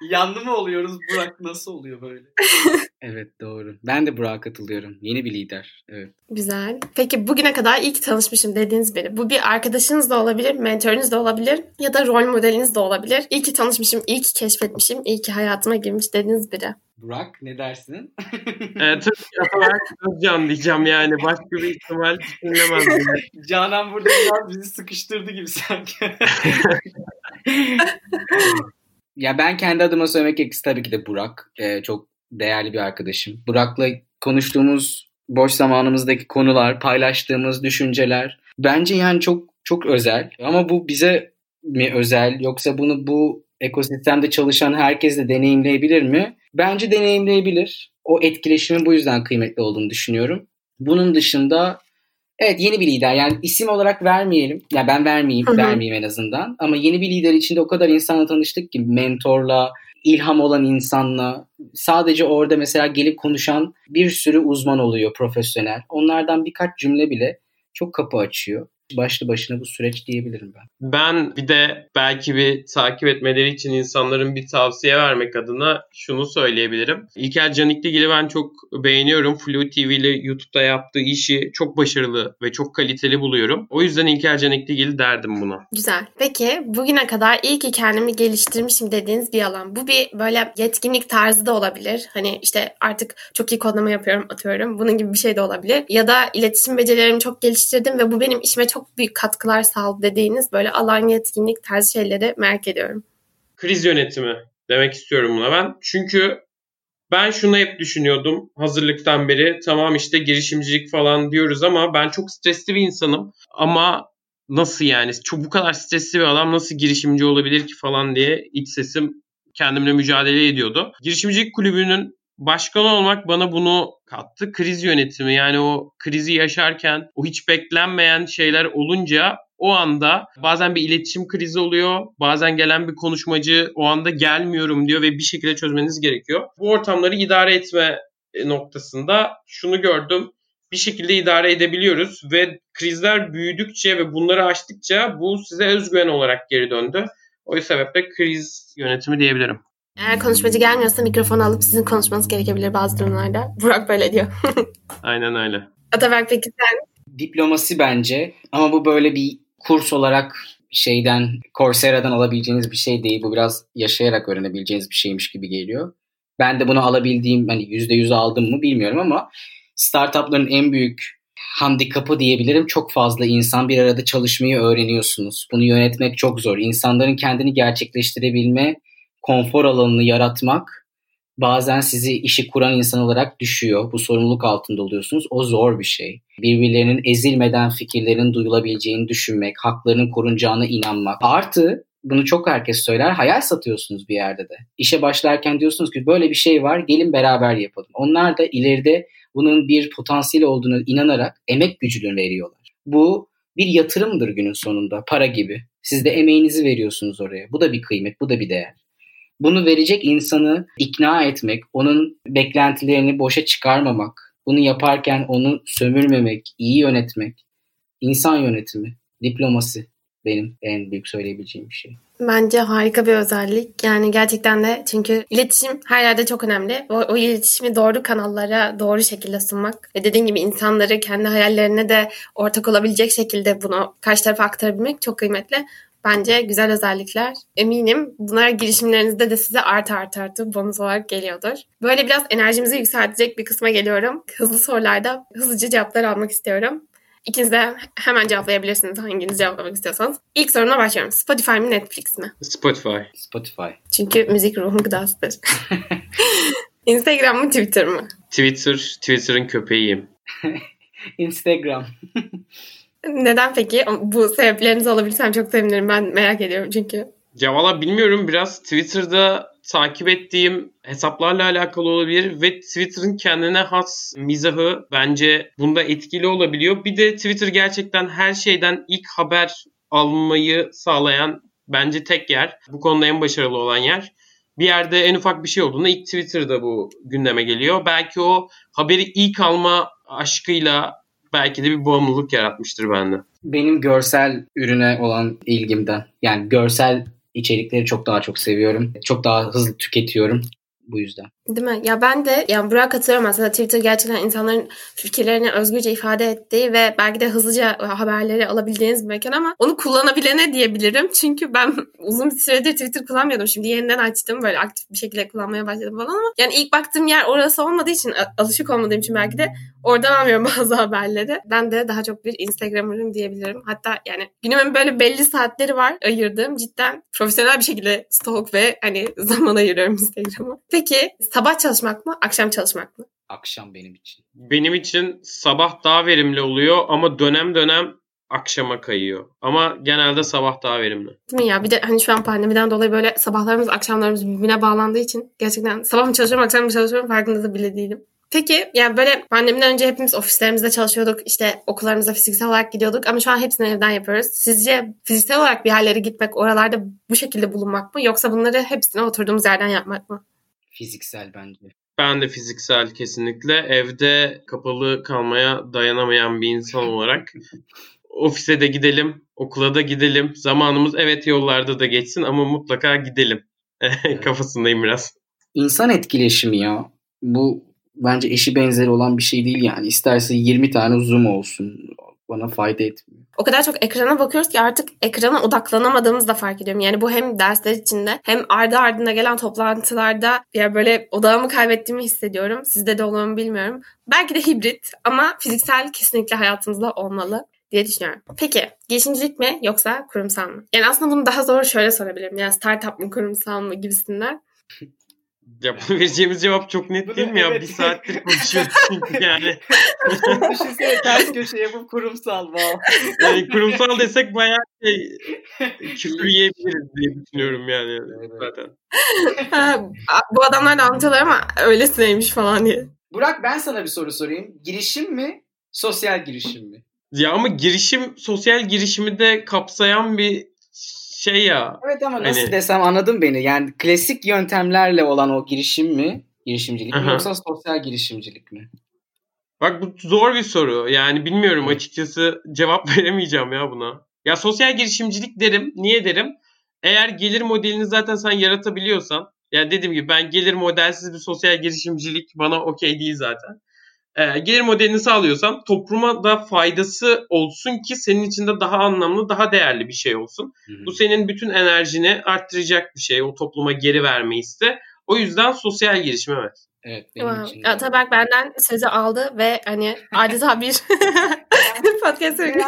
Speaker 2: Yanlı mı oluyoruz Burak? Nasıl oluyor böyle? evet doğru. Ben de Burak'a katılıyorum. Yeni bir lider. Evet.
Speaker 1: Güzel. Peki bugüne kadar ki tanışmışım dediğiniz biri. Bu bir arkadaşınız da olabilir, mentorunuz da olabilir ya da rol modeliniz de olabilir. İyi ki tanışmışım, iyi ki keşfetmişim, iyi ki hayatıma girmiş dediğiniz biri.
Speaker 2: Burak ne dersin?
Speaker 3: evet, olarak Özcan diyeceğim yani. Başka bir ihtimal düşünülemez.
Speaker 2: Canan burada biraz bizi sıkıştırdı gibi sanki. ya ben kendi adıma söylemek gerekirse tabii ki de Burak. Ee, çok değerli bir arkadaşım. Burak'la konuştuğumuz boş zamanımızdaki konular, paylaştığımız düşünceler bence yani çok çok özel. Ama bu bize mi özel yoksa bunu bu ekosistemde çalışan herkes de deneyimleyebilir mi? Bence deneyimleyebilir. O etkileşimin bu yüzden kıymetli olduğunu düşünüyorum. Bunun dışında evet yeni bir lider yani isim olarak vermeyelim. Ya yani ben vermeyeyim, Hı-hı. vermeyeyim en azından. Ama yeni bir lider içinde o kadar insanla tanıştık ki mentorla, ilham olan insanla sadece orada mesela gelip konuşan bir sürü uzman oluyor profesyonel. Onlardan birkaç cümle bile çok kapı açıyor başlı başına bu süreç diyebilirim ben.
Speaker 3: Ben bir de belki bir takip etmeleri için insanların bir tavsiye vermek adına şunu söyleyebilirim. İlker Canikligil'i ben çok beğeniyorum. Flu TV ile YouTube'da yaptığı işi çok başarılı ve çok kaliteli buluyorum. O yüzden İlker Canikligil derdim buna.
Speaker 1: Güzel. Peki bugüne kadar iyi ki kendimi geliştirmişim dediğiniz bir alan. Bu bir böyle yetkinlik tarzı da olabilir. Hani işte artık çok iyi kodlama yapıyorum atıyorum. Bunun gibi bir şey de olabilir. Ya da iletişim becerilerimi çok geliştirdim ve bu benim işime çok çok büyük katkılar sağladı dediğiniz böyle alan yetkinlik tarzı şeyleri merak ediyorum.
Speaker 3: Kriz yönetimi demek istiyorum buna ben. Çünkü ben şunu hep düşünüyordum hazırlıktan beri. Tamam işte girişimcilik falan diyoruz ama ben çok stresli bir insanım. Ama nasıl yani? Çok bu kadar stresli bir adam nasıl girişimci olabilir ki falan diye iç sesim kendimle mücadele ediyordu. Girişimcilik kulübünün başkan olmak bana bunu kattı. Kriz yönetimi yani o krizi yaşarken o hiç beklenmeyen şeyler olunca o anda bazen bir iletişim krizi oluyor. Bazen gelen bir konuşmacı o anda gelmiyorum diyor ve bir şekilde çözmeniz gerekiyor. Bu ortamları idare etme noktasında şunu gördüm. Bir şekilde idare edebiliyoruz ve krizler büyüdükçe ve bunları aştıkça bu size özgüven olarak geri döndü. O sebeple kriz yönetimi diyebilirim.
Speaker 1: Eğer konuşmacı gelmiyorsa mikrofonu alıp sizin konuşmanız gerekebilir bazı durumlarda. Burak böyle diyor.
Speaker 3: Aynen öyle.
Speaker 1: Ataberk peki sen?
Speaker 2: Diplomasi bence ama bu böyle bir kurs olarak şeyden Coursera'dan alabileceğiniz bir şey değil. Bu biraz yaşayarak öğrenebileceğiniz bir şeymiş gibi geliyor. Ben de bunu alabildiğim hani %100 aldım mı bilmiyorum ama startupların en büyük handikapı diyebilirim. Çok fazla insan bir arada çalışmayı öğreniyorsunuz. Bunu yönetmek çok zor. İnsanların kendini gerçekleştirebilme konfor alanını yaratmak bazen sizi işi kuran insan olarak düşüyor. Bu sorumluluk altında oluyorsunuz. O zor bir şey. Birbirlerinin ezilmeden fikirlerin duyulabileceğini düşünmek, haklarının korunacağına inanmak. Artı bunu çok herkes söyler. Hayal satıyorsunuz bir yerde de. İşe başlarken diyorsunuz ki böyle bir şey var gelin beraber yapalım. Onlar da ileride bunun bir potansiyel olduğunu inanarak emek gücünü veriyorlar. Bu bir yatırımdır günün sonunda para gibi. Siz de emeğinizi veriyorsunuz oraya. Bu da bir kıymet, bu da bir değer. Bunu verecek insanı ikna etmek, onun beklentilerini boşa çıkarmamak, bunu yaparken onu sömürmemek, iyi yönetmek, insan yönetimi, diplomasi benim en büyük söyleyebileceğim bir şey.
Speaker 1: Bence harika bir özellik. Yani gerçekten de çünkü iletişim her yerde çok önemli. O, o iletişimi doğru kanallara doğru şekilde sunmak ve dediğin gibi insanları kendi hayallerine de ortak olabilecek şekilde bunu karşı tarafa aktarabilmek çok kıymetli. Bence güzel özellikler. Eminim bunlar girişimlerinizde de size artı artı artı bonus olarak geliyordur. Böyle biraz enerjimizi yükseltecek bir kısma geliyorum. Hızlı sorularda hızlıca cevaplar almak istiyorum. İkiniz de hemen cevaplayabilirsiniz hanginiz cevaplamak istiyorsanız. İlk soruna başlıyorum. Spotify mi Netflix mi?
Speaker 3: Spotify.
Speaker 2: Spotify.
Speaker 1: Çünkü müzik ruhun gıdasıdır. Instagram mı Twitter mı?
Speaker 3: Twitter, Twitter'ın köpeğiyim.
Speaker 2: Instagram.
Speaker 1: Neden peki? Bu sebeplerinizi alabilirsem çok sevinirim. Ben merak ediyorum çünkü.
Speaker 3: Ya valla bilmiyorum biraz Twitter'da takip ettiğim hesaplarla alakalı olabilir ve Twitter'ın kendine has mizahı bence bunda etkili olabiliyor. Bir de Twitter gerçekten her şeyden ilk haber almayı sağlayan bence tek yer. Bu konuda en başarılı olan yer. Bir yerde en ufak bir şey olduğunda ilk Twitter'da bu gündeme geliyor. Belki o haberi ilk alma aşkıyla belki de bir bağımlılık yaratmıştır bende.
Speaker 2: Benim görsel ürüne olan ilgimden. Yani görsel içerikleri çok daha çok seviyorum. Çok daha hızlı tüketiyorum bu yüzden.
Speaker 1: Değil mi? Ya ben de yani Burak'a katılıyorum aslında Twitter gerçekten insanların fikirlerini özgürce ifade ettiği ve belki de hızlıca haberleri alabildiğiniz bir mekan ama onu kullanabilene diyebilirim. Çünkü ben uzun bir süredir Twitter kullanmıyordum. Şimdi yeniden açtım böyle aktif bir şekilde kullanmaya başladım falan ama yani ilk baktığım yer orası olmadığı için alışık olmadığım için belki de oradan almıyorum bazı haberleri. Ben de daha çok bir Instagram'ım diyebilirim. Hatta yani günümün böyle belli saatleri var ayırdığım. Cidden profesyonel bir şekilde stalk ve hani zaman ayırıyorum Instagram'a. Peki sabah çalışmak mı, akşam çalışmak mı?
Speaker 2: Akşam benim için.
Speaker 3: Benim için sabah daha verimli oluyor ama dönem dönem akşama kayıyor. Ama genelde sabah daha verimli.
Speaker 1: Değil mi ya? Bir de hani şu an pandemiden dolayı böyle sabahlarımız, akşamlarımız birbirine bağlandığı için gerçekten sabah mı çalışıyorum, akşam mı çalışıyorum farkında da bile değilim. Peki yani böyle pandemiden önce hepimiz ofislerimizde çalışıyorduk. işte okullarımıza fiziksel olarak gidiyorduk ama şu an hepsini evden yapıyoruz. Sizce fiziksel olarak bir yerlere gitmek, oralarda bu şekilde bulunmak mı yoksa bunları hepsini oturduğumuz yerden yapmak mı?
Speaker 2: Fiziksel bence.
Speaker 3: Ben de fiziksel kesinlikle. Evde kapalı kalmaya dayanamayan bir insan olarak ofise de gidelim, okula da gidelim. Zamanımız evet yollarda da geçsin ama mutlaka gidelim. Kafasındayım biraz.
Speaker 2: İnsan etkileşimi ya. Bu bence eşi benzeri olan bir şey değil yani. İsterse 20 tane zoom olsun bana fayda etmiyor.
Speaker 1: O kadar çok ekrana bakıyoruz ki artık ekrana odaklanamadığımızı da fark ediyorum. Yani bu hem dersler içinde hem ardı ardına gelen toplantılarda ya böyle odağımı kaybettiğimi hissediyorum. Sizde de olur bilmiyorum. Belki de hibrit ama fiziksel kesinlikle hayatımızda olmalı diye düşünüyorum. Peki girişimcilik mi yoksa kurumsal mı? Yani aslında bunu daha zor şöyle sorabilirim. Yani startup mı kurumsal mı gibisinden.
Speaker 3: Ya bunu vereceğimiz cevap çok net değil mi ya?
Speaker 2: Evet.
Speaker 3: Bir saattir konuşuyoruz çünkü yani.
Speaker 2: Düşünsene ters köşe yapıp kurumsal bağ.
Speaker 3: yani kurumsal desek bayağı şey, küfür yiyebiliriz diye düşünüyorum yani
Speaker 2: Evet.
Speaker 3: zaten.
Speaker 1: Ha, bu adamlar da anlatıyorlar ama öylesineymiş falan diye.
Speaker 2: Burak ben sana bir soru sorayım. Girişim mi? Sosyal girişim mi?
Speaker 3: Ya ama girişim, sosyal girişimi de kapsayan bir şey ya.
Speaker 2: Evet ama nasıl
Speaker 3: Hani-
Speaker 2: desem anladın beni. Yani klasik yöntemlerle olan o girişim mi? Girişimcilik mi
Speaker 3: Aha.
Speaker 2: yoksa sosyal girişimcilik mi?
Speaker 3: Bak bu zor bir soru. Yani bilmiyorum
Speaker 2: Evet.
Speaker 3: açıkçası cevap veremeyeceğim ya buna. Ya sosyal girişimcilik derim. Niye derim? Eğer gelir modelini zaten sen yaratabiliyorsan. Yani dediğim gibi ben gelir modelsiz bir sosyal girişimcilik bana okey değil zaten. Ee, gelir modelini sağlıyorsan topluma da faydası olsun ki senin için de daha anlamlı, daha değerli bir şey olsun. Bu senin bütün enerjini arttıracak bir şey. O topluma geri verme iste. O yüzden sosyal girişim evet.
Speaker 2: Evet benim
Speaker 1: Wow.
Speaker 2: için.
Speaker 1: Ataberk benden sözü aldı ve hani adeta bir podcast
Speaker 2: ettim.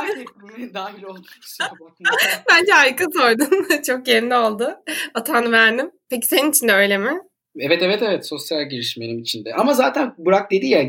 Speaker 2: Dahil oldum.
Speaker 1: Bence harika sordun. Çok yerinde oldu. Atanı verdim. Peki senin için de öyle mi?
Speaker 2: Evet evet evet sosyal girişim benim için de. Ama zaten Burak dedi ya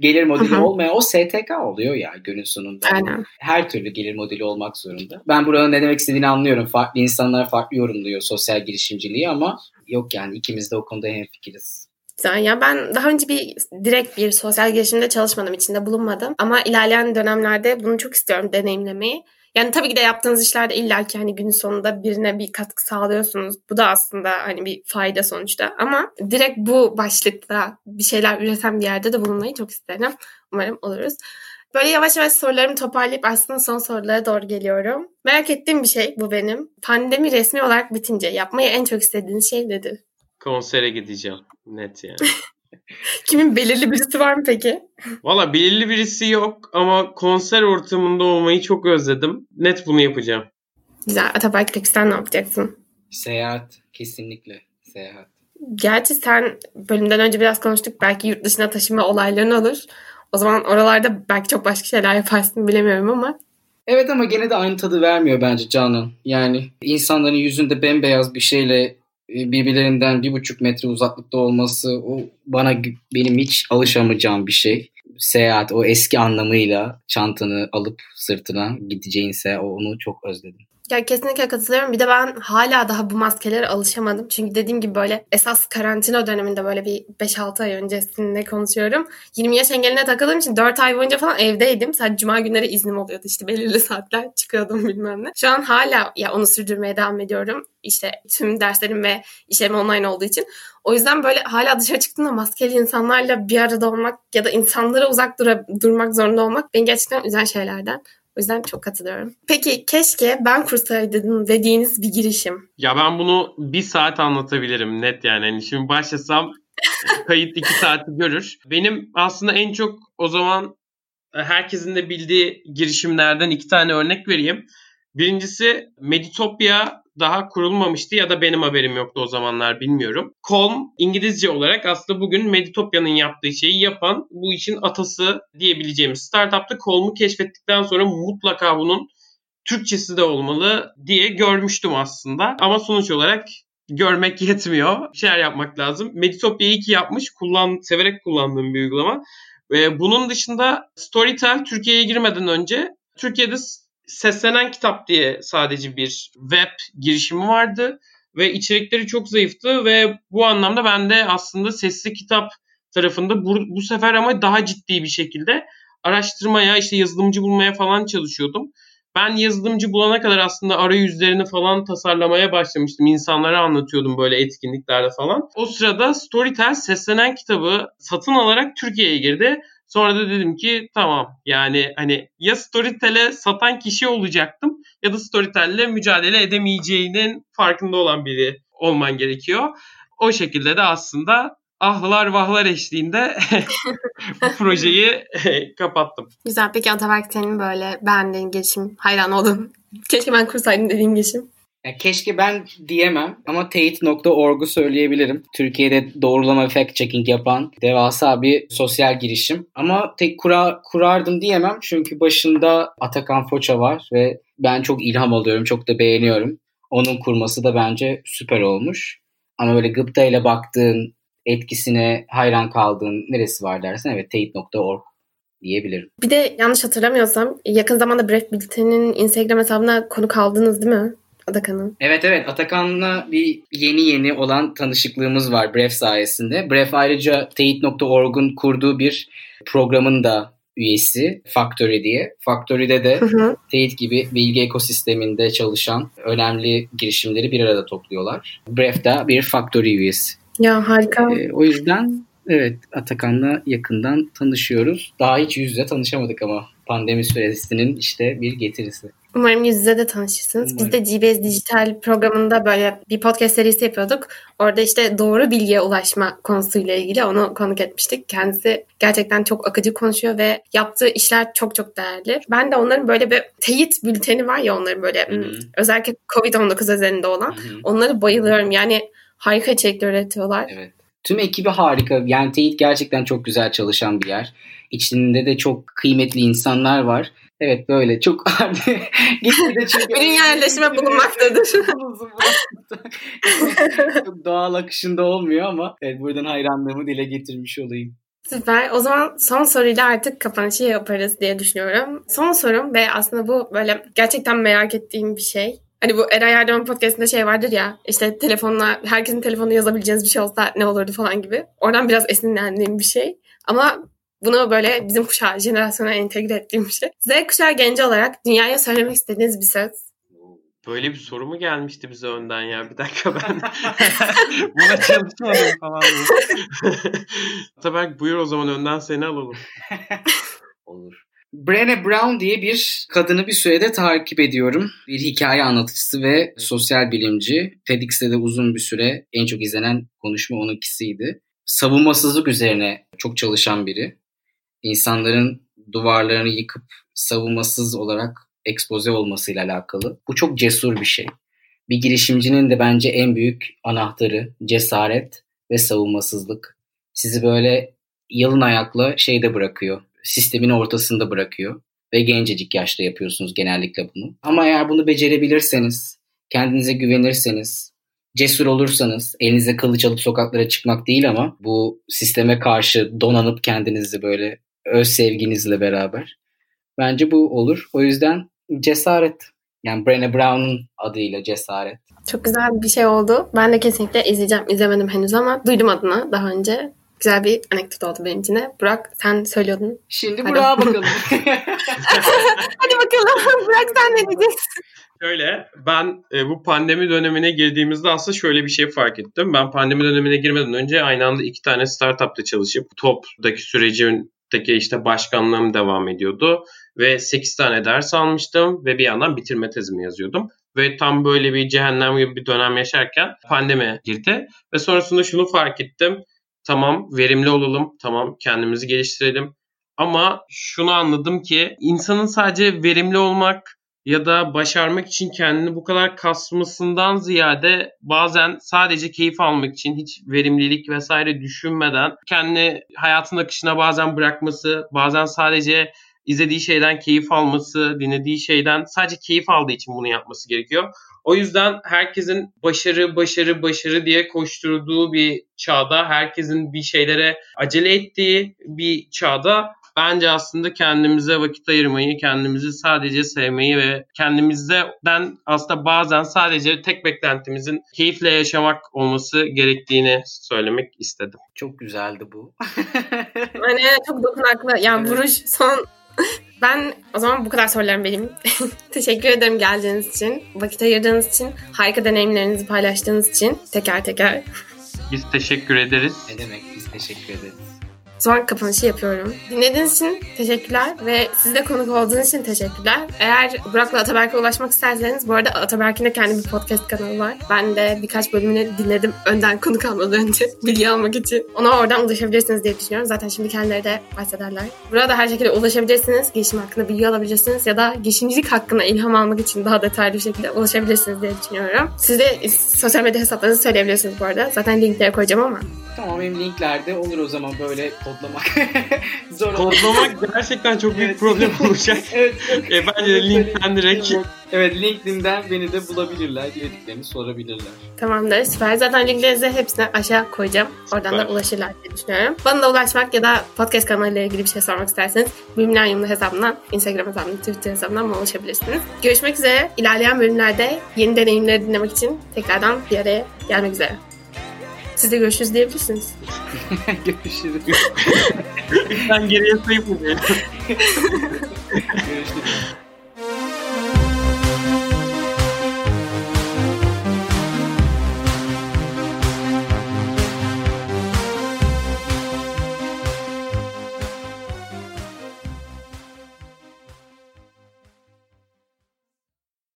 Speaker 2: gelir modeli olmayan o STK oluyor ya günün sonunda.
Speaker 1: Aynen.
Speaker 2: Her türlü gelir modeli olmak zorunda. Ben buranın ne demek istediğini anlıyorum. Farklı insanlar farklı yorumluyor sosyal girişimciliği ama yok yani ikimiz de o konuda hemfikiriz.
Speaker 1: Güzel. Ya ben daha önce bir direkt bir sosyal girişimde çalışmadım, içinde bulunmadım. Ama ilerleyen dönemlerde bunu çok istiyorum deneyimlemeyi. Yani tabii ki de yaptığınız işlerde illaki hani günün sonunda birine bir katkı sağlıyorsunuz. Bu da aslında hani bir fayda sonuçta. Ama direkt bu başlıkta bir şeyler üreten bir yerde de bulunmayı çok isterim. Umarım oluruz. Böyle yavaş yavaş sorularımı toparlayıp aslında son sorulara doğru geliyorum. Merak ettiğim bir şey bu benim. Pandemi resmi olarak bitince yapmayı en çok istediğiniz şey nedir?
Speaker 3: Konsere gideceğim. Net yani.
Speaker 1: Kimin belirli birisi var mı peki?
Speaker 3: Valla belirli birisi yok ama konser ortamında olmayı çok özledim. Net bunu yapacağım.
Speaker 1: Güzel. Ataberk peki sen ne yapacaksın?
Speaker 2: Seyahat kesinlikle seyahat.
Speaker 1: Gerçi sen bölümden önce biraz konuştuk. Belki yurt dışına taşınma olayların olur. O zaman oralarda belki çok başka şeyler yaparsın bilemiyorum ama.
Speaker 2: Evet ama gene de aynı tadı vermiyor bence Canan. Yani insanların yüzünde bembeyaz bir şeyle birbirlerinden bir buçuk metre uzaklıkta olması o bana benim hiç alışamayacağım bir şey. Seyahat o eski anlamıyla çantanı alıp sırtına gideceğinse onu çok özledim.
Speaker 1: Ya kesinlikle katılıyorum. Bir de ben hala daha bu maskelere alışamadım. Çünkü dediğim gibi böyle esas karantina döneminde böyle bir 5-6 ay öncesinde konuşuyorum. 20 yaş engeline takıldığım için 4 ay boyunca falan evdeydim. Sadece cuma günleri iznim oluyordu. İşte belirli saatler çıkıyordum bilmem ne. Şu an hala ya onu sürdürmeye devam ediyorum. İşte tüm derslerim ve işlerim online olduğu için. O yüzden böyle hala dışarı çıktığımda maskeli insanlarla bir arada olmak ya da insanlara uzak dura- durmak zorunda olmak beni gerçekten üzen şeylerden. O yüzden çok katılıyorum. Peki keşke ben kursaydım dediğiniz bir girişim.
Speaker 3: Ya ben bunu bir saat anlatabilirim net yani. Hani şimdi başlasam kayıt iki saati görür. Benim aslında en çok o zaman e, herkesin de bildiği girişimlerden iki tane örnek vereyim. Birincisi Meditopya daha kurulmamıştı ya da benim haberim yoktu o zamanlar bilmiyorum. Calm İngilizce olarak aslında bugün Meditopya'nın yaptığı şeyi yapan bu işin atası diyebileceğimiz startup'ta Calm'u keşfettikten sonra mutlaka bunun Türkçesi de olmalı diye görmüştüm aslında. Ama sonuç olarak görmek yetmiyor. Bir şeyler yapmak lazım. Meditopya iyi ki yapmış. Kullan, severek kullandığım bir uygulama. Ve bunun dışında Storytel Türkiye'ye girmeden önce Türkiye'de Seslenen Kitap diye sadece bir web girişimi vardı. Ve içerikleri çok zayıftı ve bu anlamda ben de aslında sesli kitap tarafında bu, bu sefer ama daha ciddi bir şekilde araştırmaya, işte yazılımcı bulmaya falan çalışıyordum. Ben yazılımcı bulana kadar aslında arayüzlerini falan tasarlamaya başlamıştım. İnsanlara anlatıyordum böyle etkinliklerde falan. O sırada Storytel seslenen kitabı satın alarak Türkiye'ye girdi. Sonra da dedim ki tamam yani hani ya Storytel'e satan kişi olacaktım ya da Storytel'le mücadele edemeyeceğinin farkında olan biri olman gerekiyor. O şekilde de aslında ahlar vahlar eşliğinde bu projeyi kapattım.
Speaker 1: Güzel. Peki Ataberk senin böyle beğendiğin girişim, hayran olduğun, keşke ben kursaydım dediğin girişim.
Speaker 2: Ya keşke ben diyemem ama teyit.org'u söyleyebilirim. Türkiye'de doğrulama fact checking yapan devasa bir sosyal girişim. Ama tek kura, kurardım diyemem çünkü başında Atakan Foça var ve ben çok ilham alıyorum, çok da beğeniyorum. Onun kurması da bence süper olmuş. Ama böyle gıpta ile baktığın etkisine hayran kaldığın neresi var dersen evet teyit.org diyebilirim.
Speaker 1: Bir de yanlış hatırlamıyorsam yakın zamanda Bref Bülten'in Instagram hesabına konuk aldınız değil mi? Atakan'ın.
Speaker 2: Evet evet Atakan'la bir yeni yeni olan tanışıklığımız var Bref sayesinde. Bref ayrıca teyit.org'un kurduğu bir programın da üyesi Factory diye. Factory'de de Teyit gibi bilgi ekosisteminde çalışan önemli girişimleri bir arada topluyorlar. Bref de bir Factory üyesi.
Speaker 1: Ya harika.
Speaker 2: Ee, o yüzden evet Atakan'la yakından tanışıyoruz. Daha hiç yüz yüze tanışamadık ama pandemi süresinin işte bir getirisi.
Speaker 1: Umarım yüz yüze de tanışırsınız. Umarım. Biz de GBS Dijital programında böyle bir podcast serisi yapıyorduk. Orada işte doğru bilgiye ulaşma konusuyla ilgili onu konuk etmiştik. Kendisi gerçekten çok akıcı konuşuyor ve yaptığı işler çok çok değerli. Ben de onların böyle bir teyit bülteni var ya onların böyle Hı-hı. özellikle Covid-19 özelinde olan. Hı-hı. Onları bayılıyorum. Yani harika içerikler üretiyorlar.
Speaker 2: Evet. Tüm ekibi harika. Yani Teyit gerçekten çok güzel çalışan bir yer. İçinde de çok kıymetli insanlar var. Evet böyle çok
Speaker 1: gitgide çünkü bir dünya yerleşime bulunmaktadır.
Speaker 2: çok doğal akışında olmuyor ama evet buradan hayranlığımı dile getirmiş olayım.
Speaker 1: Süper. O zaman son soruyla artık kapanışı yaparız diye düşünüyorum. Son sorum ve aslında bu böyle gerçekten merak ettiğim bir şey. Hani bu Eray Erdoğan podcastinde şey vardır ya işte telefonla herkesin telefonuna yazabileceğiniz bir şey olsa ne olurdu falan gibi. Oradan biraz esinlendiğim bir şey. Ama bunu böyle bizim kuşağı, jenerasyona entegre ettiğim bir şey. Z kuşağı genci olarak dünyaya söylemek istediğiniz bir söz.
Speaker 3: Böyle bir soru mu gelmişti bize önden ya? Bir dakika ben buna çalışmadım falan. Tabii buyur o zaman önden seni alalım.
Speaker 2: Olur. Brené Brown diye bir kadını bir sürede takip ediyorum. Bir hikaye anlatıcısı ve sosyal bilimci. TEDx'te de uzun bir süre en çok izlenen konuşma onunkisiydi. Savunmasızlık üzerine çok çalışan biri insanların duvarlarını yıkıp savunmasız olarak ekspoze olmasıyla alakalı. Bu çok cesur bir şey. Bir girişimcinin de bence en büyük anahtarı cesaret ve savunmasızlık. Sizi böyle yalın ayakla şeyde bırakıyor. Sistemin ortasında bırakıyor. Ve gencecik yaşta yapıyorsunuz genellikle bunu. Ama eğer bunu becerebilirseniz, kendinize güvenirseniz, cesur olursanız, elinize kılıç alıp sokaklara çıkmak değil ama bu sisteme karşı donanıp kendinizi böyle öz sevginizle beraber. Bence bu olur. O yüzden cesaret. Yani Brené Brown'un adıyla cesaret.
Speaker 1: Çok güzel bir şey oldu. Ben de kesinlikle izleyeceğim. İzlemedim henüz ama duydum adını daha önce. Güzel bir anekdot oldu benim için de. Burak sen söylüyordun.
Speaker 2: Şimdi Burak'a bakalım.
Speaker 1: Hadi bakalım. Burak sen ne diyeceksin?
Speaker 3: Şöyle ben e, bu pandemi dönemine girdiğimizde aslında şöyle bir şey fark ettim. Ben pandemi dönemine girmeden önce aynı anda iki tane startupta çalışıp TOP'daki sürecin Teki işte başkanlığım devam ediyordu ve 8 tane ders almıştım ve bir yandan bitirme tezimi yazıyordum. Ve tam böyle bir cehennem gibi bir dönem yaşarken pandemi girdi ve sonrasında şunu fark ettim. Tamam verimli olalım, tamam kendimizi geliştirelim ama şunu anladım ki insanın sadece verimli olmak ya da başarmak için kendini bu kadar kasmasından ziyade bazen sadece keyif almak için hiç verimlilik vesaire düşünmeden kendi hayatın akışına bazen bırakması, bazen sadece izlediği şeyden keyif alması, dinlediği şeyden sadece keyif aldığı için bunu yapması gerekiyor. O yüzden herkesin başarı, başarı, başarı diye koşturduğu bir çağda, herkesin bir şeylere acele ettiği bir çağda Bence aslında kendimize vakit ayırmayı, kendimizi sadece sevmeyi ve kendimizden aslında bazen sadece tek beklentimizin keyifle yaşamak olması gerektiğini söylemek istedim.
Speaker 2: Çok güzeldi bu.
Speaker 1: hani çok dokunaklı. Yani evet. vuruş son ben o zaman bu kadar sorularım benim. Teşekkür ederim geldiğiniz için, vakit ayırdığınız için, harika deneyimlerinizi paylaştığınız için teker teker.
Speaker 3: Biz teşekkür ederiz.
Speaker 2: Ne demek biz teşekkür ederiz
Speaker 1: zaman kapanışı yapıyorum. Dinlediğiniz için teşekkürler ve siz de konuk olduğunuz için teşekkürler. Eğer Burak'la Ataberk'e ulaşmak isterseniz bu arada Ataberk'in de kendi bir podcast kanalı var. Ben de birkaç bölümünü dinledim önden konuk almadan önce bilgi almak için. Ona oradan ulaşabilirsiniz diye düşünüyorum. Zaten şimdi kendileri de bahsederler. Burada her şekilde ulaşabilirsiniz. Girişim hakkında bilgi alabilirsiniz ya da girişimcilik hakkında ilham almak için daha detaylı bir şekilde ulaşabilirsiniz diye düşünüyorum. Siz de sosyal medya hesaplarınızı söyleyebilirsiniz bu arada. Zaten linkleri koyacağım ama.
Speaker 2: Tamam benim linklerde olur o zaman böyle kodlamak zor.
Speaker 3: Kodlamak gerçekten çok büyük problem olacak.
Speaker 2: evet.
Speaker 3: E, bence de linkten direkt
Speaker 2: Evet LinkedIn'den beni de bulabilirler. Dilediklerini sorabilirler.
Speaker 1: Tamamdır. Süper. Zaten linklerinizi hepsini aşağı koyacağım. Oradan
Speaker 3: Süper.
Speaker 1: da ulaşırlar diye düşünüyorum. Bana da ulaşmak ya da podcast kanalıyla ilgili bir şey sormak isterseniz Bimleryum'da hesabından, Instagram hesabından, Twitter hesabından bana ulaşabilirsiniz. Görüşmek üzere. İlerleyen bölümlerde yeni deneyimleri dinlemek için tekrardan bir araya gelmek üzere. Siz de görüşürüz diyebilirsiniz.
Speaker 2: Görüşürüz.
Speaker 3: lütfen geriye sayıp mı?
Speaker 2: Görüşürüz.